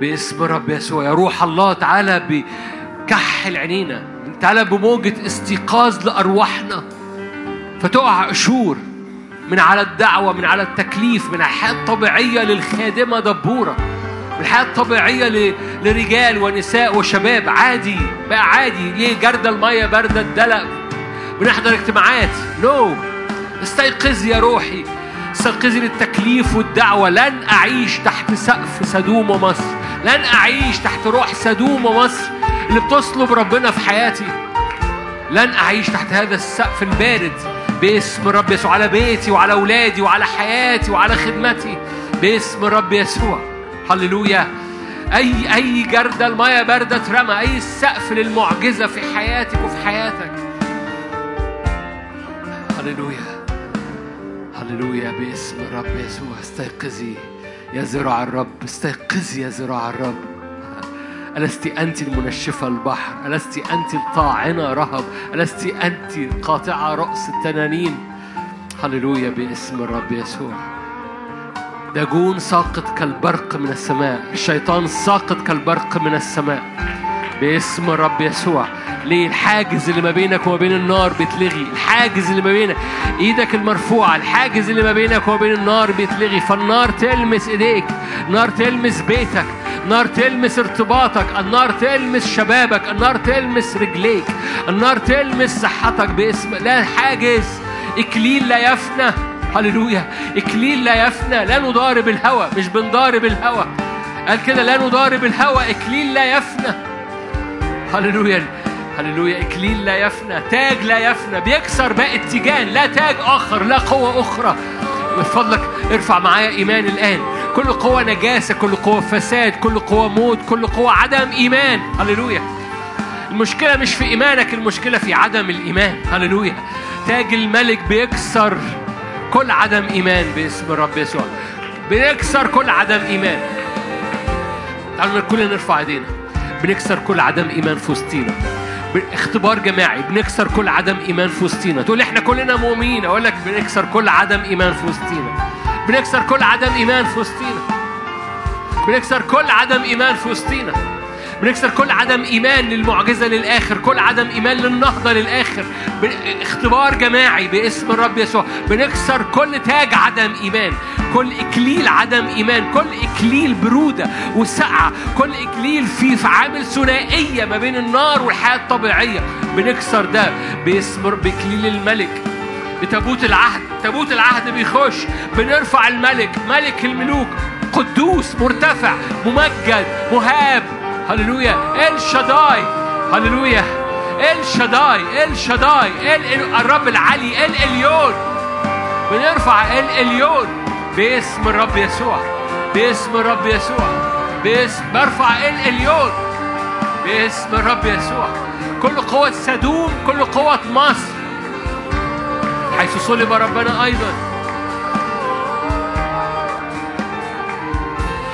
باسم رب يسوع يا روح الله تعالى بكحل عينينا تعالى بموجة استيقاظ لأرواحنا. فتقع قشور من على الدعوة من على التكليف من الحياة الطبيعية للخادمة دبورة من الحياة الطبيعية لرجال ونساء وشباب عادي بقى عادي. ليه جردة المية باردة الدلق بنحضر اجتماعات. نو no. استيقظي يا روحي. استيقظي للتكليف والدعوة. لن أعيش تحت سقف سدوم ومصر. لن أعيش تحت روح سدوم ومصر اللي بتصلب ربنا في حياتي. لن أعيش تحت هذا السقف البارد. باسم رب يسوع على بيتي وعلى أولادي وعلى حياتي وعلى خدمتي. باسم رب يسوع. هللويا. أي أي جردة المية باردة اترمى أي سقف للمعجزة في حياتك وفي حياتك. هللويا هللويا باسم الرب يسوع استيقظي يا زراع الرب استيقظي يا زراع الرب. ألست أنت المنشفة البحر؟ ألست أنت الطاعنة رهب؟ ألست أنت قاطعة رأس التنانين؟ هللويا باسم الرب يسوع. داجون ساقط كالبرق من السماء. الشيطان ساقط كالبرق من السماء. باسم الرب يسوع. ليه؟ الحاجز اللي ما بينك وما بين النار بيتلغي. الحاجز اللي ما بينك إيدك المرفوعة. الحاجز اللي ما بينك وما بين النار بيتلغي. فالنار تلمس ايديك. نار تلمس بيتك. نار تلمس ارتباطك. النار تلمس شبابك. النار تلمس رجليك. النار تلمس صحتك. باسم لا حاجز. إكليل لا يفنى. هللويا. إكليل لا يفنى لا نضارب الهوى مش بنضارب الهوى قال كده لا نضارب الهوى إكليل لا يفنى. هللويا هللويا إكليل لا يفنى تاج لا يفنى بيكسر باقي التيجان لا تاج آخر لا قوة أخرى. من فضلك ارفع معايا إيمان الآن. كل قوة نجاسة كل قوة فساد كل قوة موت كل قوة عدم إيمان. هللويا. المشكلة مش في إيمانك المشكلة في عدم الإيمان. هللويا. تاج الملك بيكسر. كل عدم إيمان باسم الرب يسوع. بنكسر كل عدم إيمان. تعالوا كلنا نرفع إيدينا. بنكسر كل عدم إيمان في وسطينا. اختبار جماعي بنكسر كل عدم إيمان في وسطينا. تقول إحنا كلنا مؤمنين. أقول لك بنكسر كل عدم إيمان في وسطينا. بنكسر كل عدم إيمان في وسطينا. بنكسر كل عدم إيمان في وسطينا. بنكسر كل عدم إيمان للمعجزة للآخر كل عدم إيمان للنهضة للآخر. ب- اختبار جماعي باسم الرب يسوع. بنكسر كل تاج عدم إيمان كل إكليل عدم إيمان كل إكليل برودة وسقعه كل إكليل في عامل ثنائية ما بين النار والحياة الطبيعية. بنكسر ده باسم بإكليل الملك بتابوت العهد. تابوت العهد بيخش بنرفع الملك. ملك الملوك قدوس مرتفع ممجد مهاب. هللويا. إل شداي. هللويا. إل شداي. إل شداي. إل ال- الرب العلي إل اليون بنرفع إل اليون باسم الرب يسوع. باسم الرب يسوع. باسم برفع إل اليون باسم الرب يسوع. كل قوة سدوم. كل قوة مصر. حيث صلب ربنا أيضا.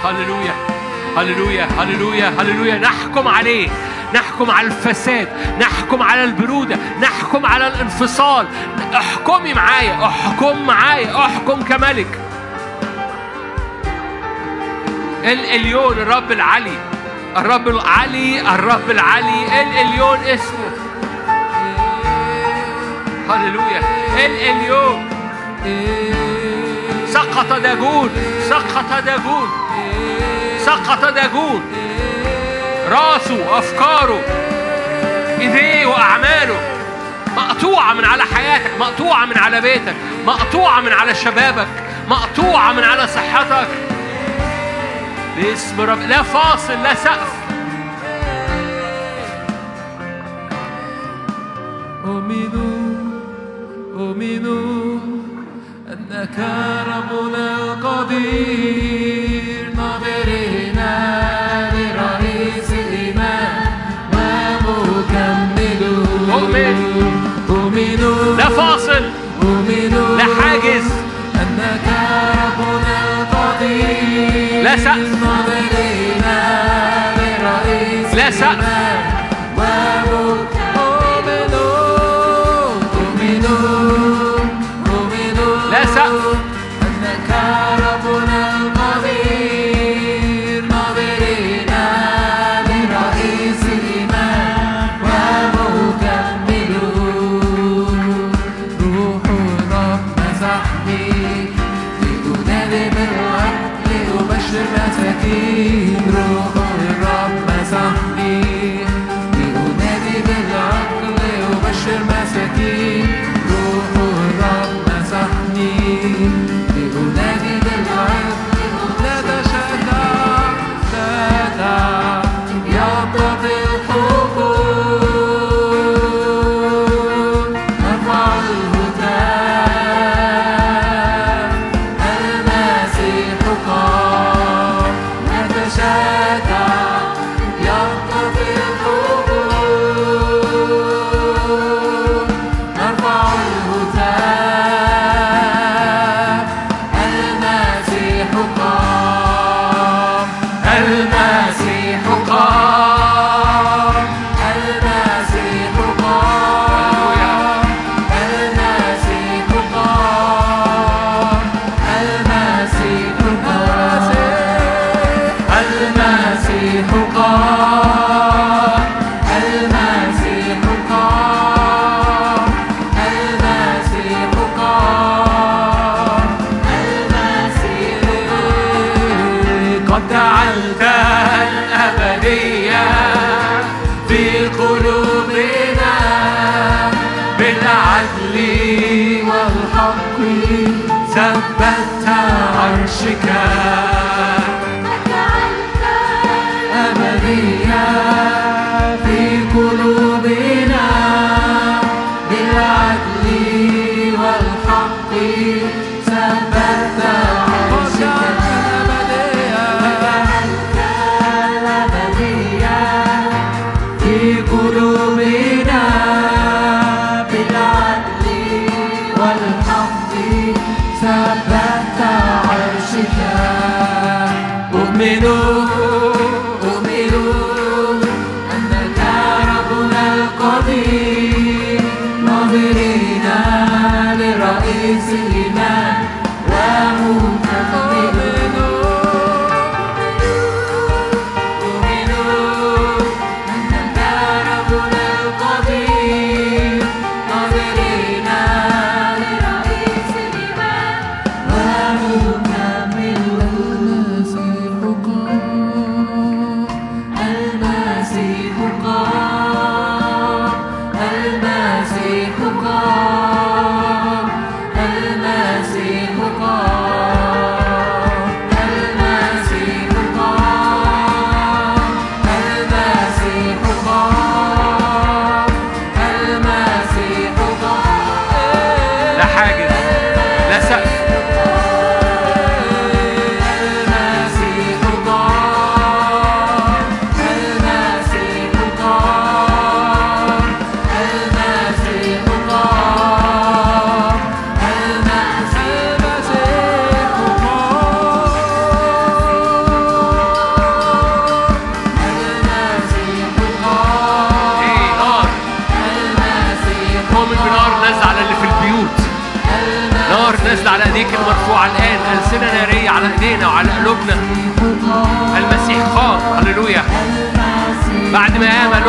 هللويا. هللويا هللويا هللويا. نحكم عليه. نحكم على الفساد. نحكم على البرودة. نحكم على الانفصال. احكمي معايا. احكم معايا. احكم كملك. الاليون الرب العلي. الرب العلي الرب العلي. الاليون اسمه. هللويا. الاليون سقط داجون. سقط داجون. سقط داجون راسه أفكاره إيديه وأعماله. مقطوعة من على حياتك مقطوعة من على بيتك مقطوعة من على شبابك مقطوعة من على صحتك. باسم رب لا فاصل لا سقف. أؤمنوا أؤمنوا أنك ربنا القدير. حاجز. أنك ربنا قدير. لا سقف. لا سقف.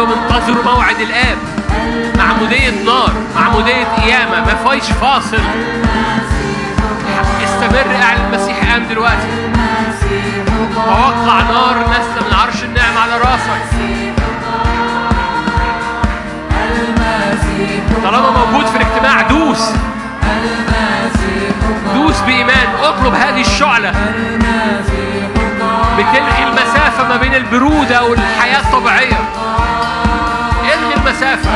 انهم انتظروا موعد الآب. معمودية نار معمودية قيامة ما فيش فاصل. استمر اعلن المسيح قام دلوقتي. توقع نار نازلة من عرش النعم على راسك. طالما موجود في الاجتماع دوس. دوس بإيمان. اطلب هذه الشعلة. بتلغي المسافة ما بين البرودة والحياة الطبيعية. الغي المسافة.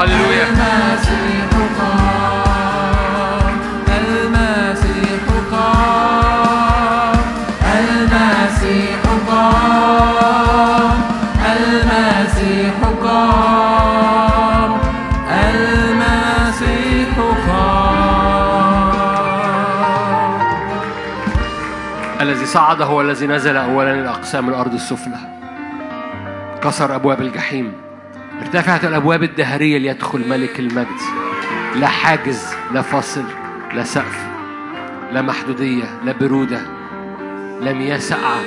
هللويا. صعد هو الذي نزل أولا إلى أقسام الأرض السفلى. كسر أبواب الجحيم. ارتفعت الأبواب الدهرية ليدخل ملك المجد. لا حاجز لا فاصل لا سقف لا محدودية لا برودة لا مياه ساقعة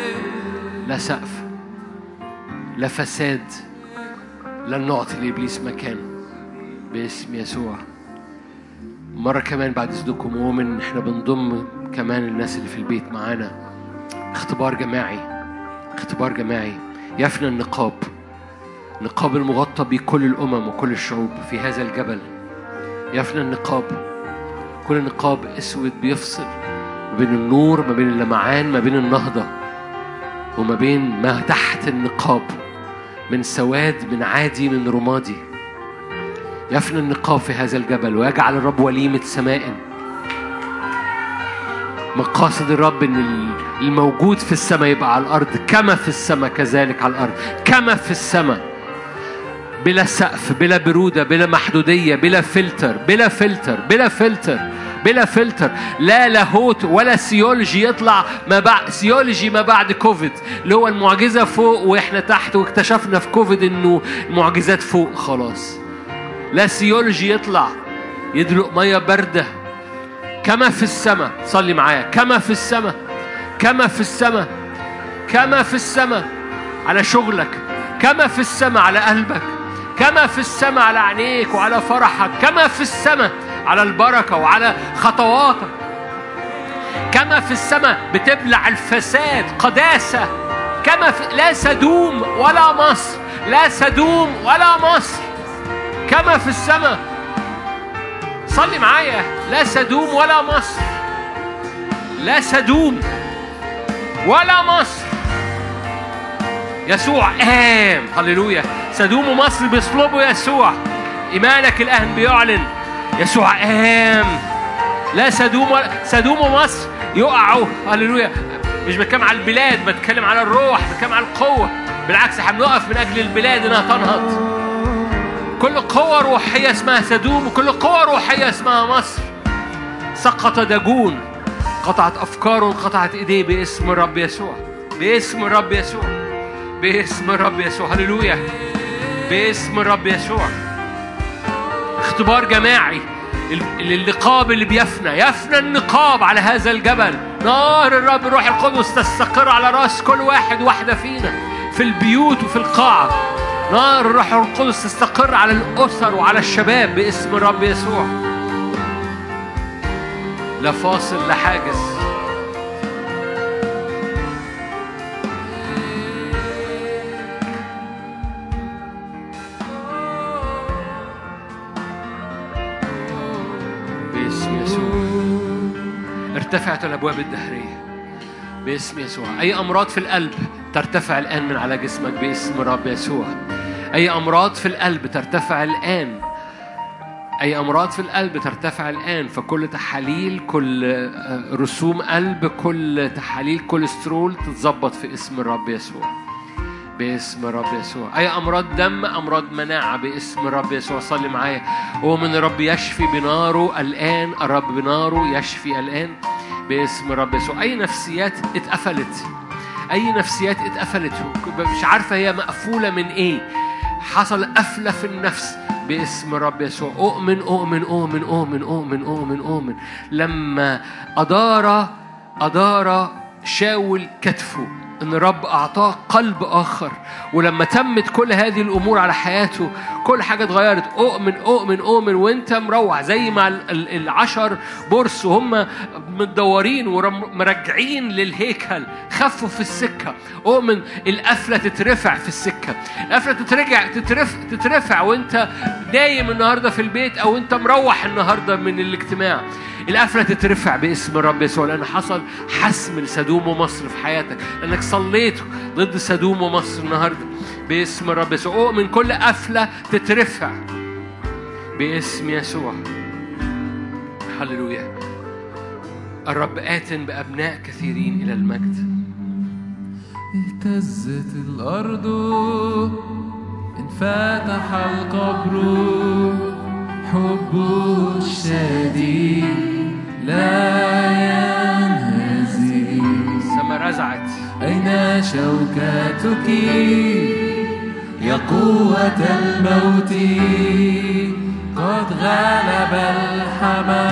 لا سقف لا فساد لا نعطي لإبليس مكان باسم يسوع. مرة كمان بعد إذنكم مؤمن إحنا بنضم كمان الناس اللي في البيت معانا. اختبار جماعي اختبار جماعي. يفنى النقاب نقاب المغطى به كل الأمم وكل الشعوب في هذا الجبل. يفنى النقاب كل نقاب أسود بيفصل ما بين النور ما بين اللمعان ما بين النهضة وما بين ما تحت النقاب من سواد من عادي من رمادي. يفنى النقاب في هذا الجبل ويجعل الرب وليمة سمائن. مقاصد الرب إن الموجود في السماء يبقى على الأرض كما في السماء كذلك على الأرض كما في السماء. بلا سقف بلا برودة بلا محدودية بلا فلتر بلا فلتر بلا فلتر بلا فلتر. لا لاهوت ولا سيولوجي يطلع ما بعد سيولوجي ما بعد كوفيد. اللي هو المعجزة فوق وإحنا تحت واكتشفنا في كوفيد إنه المعجزات فوق خلاص. لا سيولوجي يطلع يدلق مية باردة. كما في السماء. صلي معايا. كما في السماء. كما في السماء. كما في السماء. على شغلك. كما في السماء. على قلبك. كما في السماء. على عينيك وعلى فرحك. كما في السماء. على البركة وعلى خطواتك. كما في السماء. بتبلع الفساد قداسة. كما في لا سدوم ولا مصر. لا سدوم ولا مصر. كما في السماء. صلي معايا. لا سدوم ولا مصر. لا سدوم ولا مصر. يسوع قام هللويا. سدوم ومصر بيصلبوا يسوع. إيمانك الآن بيعلن. يسوع قام لا سدوم ولا سدوم ومصر يقعوا. هللويا. مش بتكلم على البلاد بتكلم على الروح بتكلم على القوة. بالعكس إحنا بنقف من أجل البلاد إنها تنهض. كل قوة روحية اسمها سدوم وكل قوة روحية اسمها مصر. سقط داجون قطعت أفكاره وانقطعت إيديه باسم الرب يسوع. باسم الرب يسوع. باسم الرب يسوع. هللويا. باسم الرب يسوع. اختبار جماعي النقاب اللي بيفنى. يفنى النقاب على هذا الجبل. نار الرب الروح القدس تستقر على راس كل واحد واحدة فينا. في البيوت وفي القاعة. نار الروح القدس تستقر على الأسر وعلى الشباب باسم الرب يسوع. لا فاصل لا حاجز. باسم يسوع. ارتفعت الأبواب الدهرية. باسم يسوع. أي أمراض في القلب ترتفع الآن من على جسمك باسم الرب يسوع. أي أمراض في القلب ترتفع الآن. أي أمراض في القلب ترتفع الآن. فكل تحاليل كل آه، رسوم قلب كل تحاليل كوليسترول تتظبط في اسم الرب يسوع. باسم الرب يسوع. أي أمراض دم أمراض مناعة باسم الرب يسوع. صلي معايا. هو من الرب يشفي بناره الآن. الرب بناره يشفي الآن. باسم الرب يسوع. أي نفسيات اتقفلت؟ أي نفسيات اتقفلت؟ مش عارفة هي مقفولة من إيه. حصل قفلة في النفس باسم الرب يسوع. أؤمن أؤمن أؤمن أؤمن أؤمن أؤمن أؤمن. لما أدار أدار شاول كتفه إن الرب أعطاه قلب آخر. ولما تمت كل هذه الأمور على حياته كل حاجة اتغيرت. أؤمن أؤمن أؤمن وأنت مروح. زي ما ال- ال- العشر برص وهم متدورين ومرجعين للهيكل. خفوا في السكة. أؤمن القفلة تترفع في السكة. القفلة تترجع تترفع تترفع وأنت نايم النهارده في البيت أو أنت مروح النهارده من الاجتماع. القفله تترفع باسم الرب يسوع لأن حصل حسم لسدوم ومصر في حياتك لأنك صليت ضد سدوم ومصر النهارده باسم الرب يسوع. أؤمن كل قفلة تترفع باسم يسوع. هللويا. الرب آت بأبناء كثيرين إلى المجد. اهتزت الأرض انفتح القبر حبه الشديد لا ينهزم السماء رزعت. أين شوكتك؟ يا قوة الموت. قد غلب الحمام.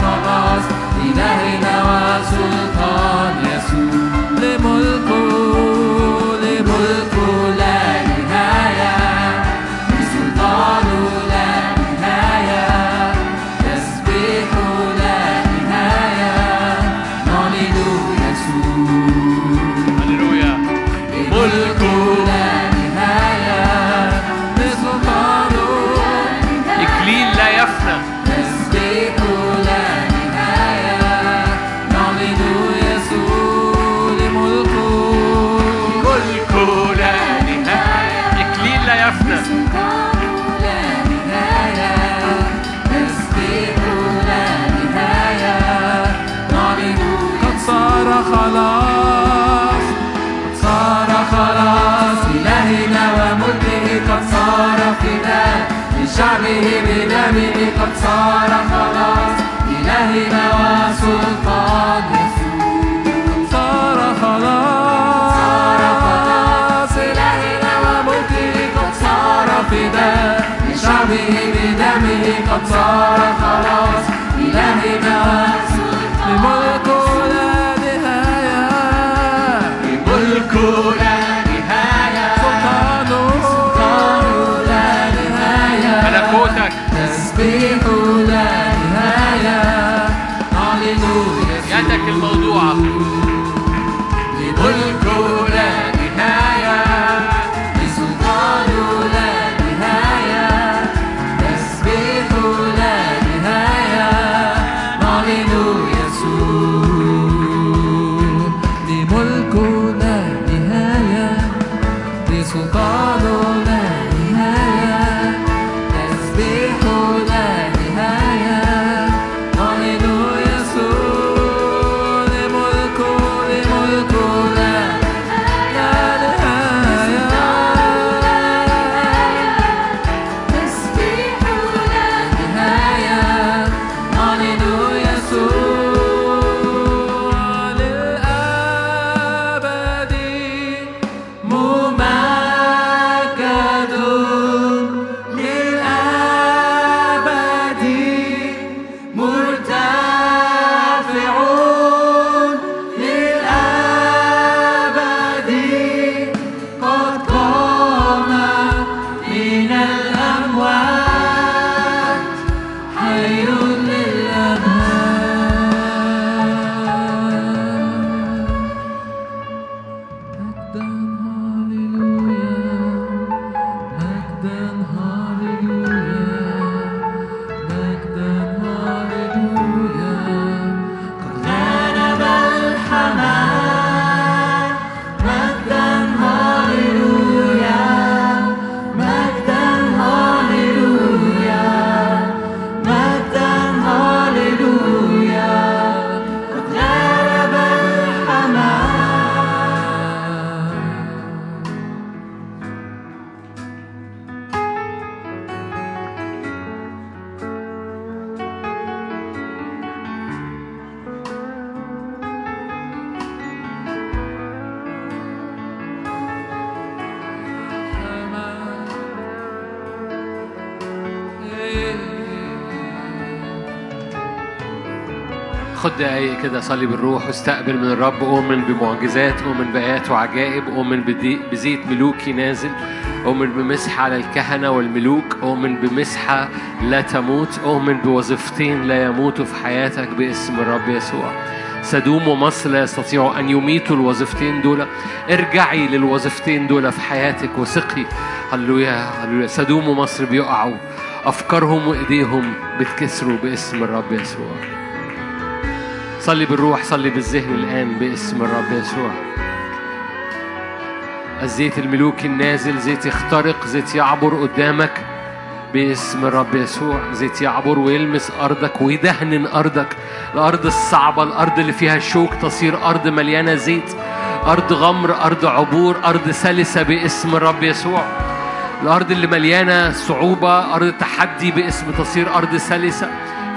خلاص إلهنا وسلطان قد صار خلاص إلهنا لملكه لا نهاية كده صلي بالروح واستقبل من الرب أؤمن بمعجزات أؤمن بآيات وعجائب أؤمن بزيت ملوكي نازل أؤمن بمسحة على الكهنة والملوك أؤمن بمسحة لا تموت أؤمن بوظيفتين لا يموتوا في حياتك باسم الرب يسوع. سدوم ومصر لا يستطيعوا أن يميتوا الوظيفتين دول. ارجعي للوظيفتين دول في حياتك وثقي. هللويا هللويا. سدوم ومصر بيقعوا. أفكارهم وإيديهم بتكسروا باسم الرب يسوع. صلي بالروح صلي بالذهن الآن باسم الرب يسوع. الزيت الملوكي النازل زيت يخترق زيت يعبر قدامك باسم الرب يسوع. زيت يعبر ويلمس أرضك ويدهن أرضك. الأرض الصعبة الأرض اللي فيها شوك تصير أرض مليانة زيت. أرض غمر أرض عبور أرض سلسة باسم الرب يسوع. الأرض اللي مليانة صعوبة أرض تحدي باسم تصير أرض سلسة.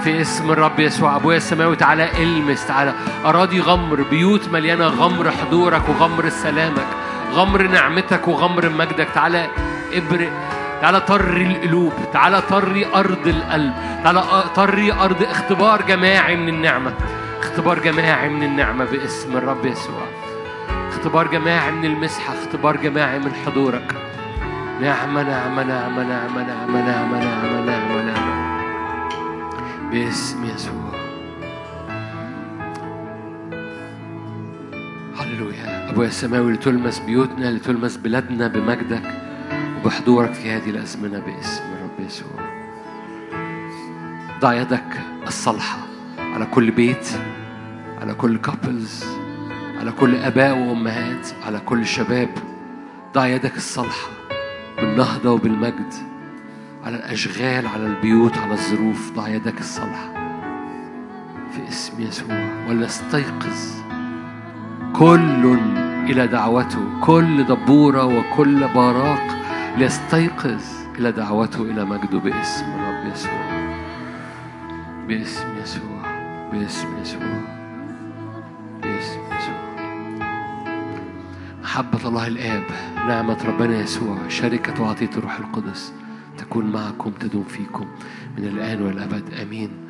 في اسم الرب يسوع. أبويا السماوي تعالى إلمس تعالى. أراضي غمر بيوت مليانة غمر حضورك وغمر سلامك غمر نعمتك وغمر مجدك. تعالى ابرق تعالى طري القلوب تعالى طري أرض القلب تعالى طري أرض اختبار جماعي من النعمة. اختبار جماعي من النعمة باسم الرب يسوع. اختبار جماعي من المسحة اختبار جماعي من حضورك. نعمة نعمة نعمة نعمة نعمة نعمة نعمة نعمة. باسم يسوع. هللويا. أبويا السماوي لتلمس بيوتنا لتلمس بلادنا بمجدك وبحضورك في هذه الأزمنة باسم الرب يسوع. ضع يدك الصالحة على كل بيت على كل كابلز على كل آباء وأمهات على كل شباب. ضع يدك الصالحة بالنهضة وبالمجد. على الأشغال على البيوت على الظروف ضع يدك الصالحة في اسم يسوع ولنستيقظ كل إلى دعوته كل دبورة وكل باراق ليستيقظ إلى دعوته إلى مجده باسم الرب يسوع. باسم يسوع باسم يسوع باسم يسوع. محبة الله الآب نعمة ربنا يسوع شركة وعطية الروح القدس. تكون معكم تدوم فيكم من الآن والأبد. آمين.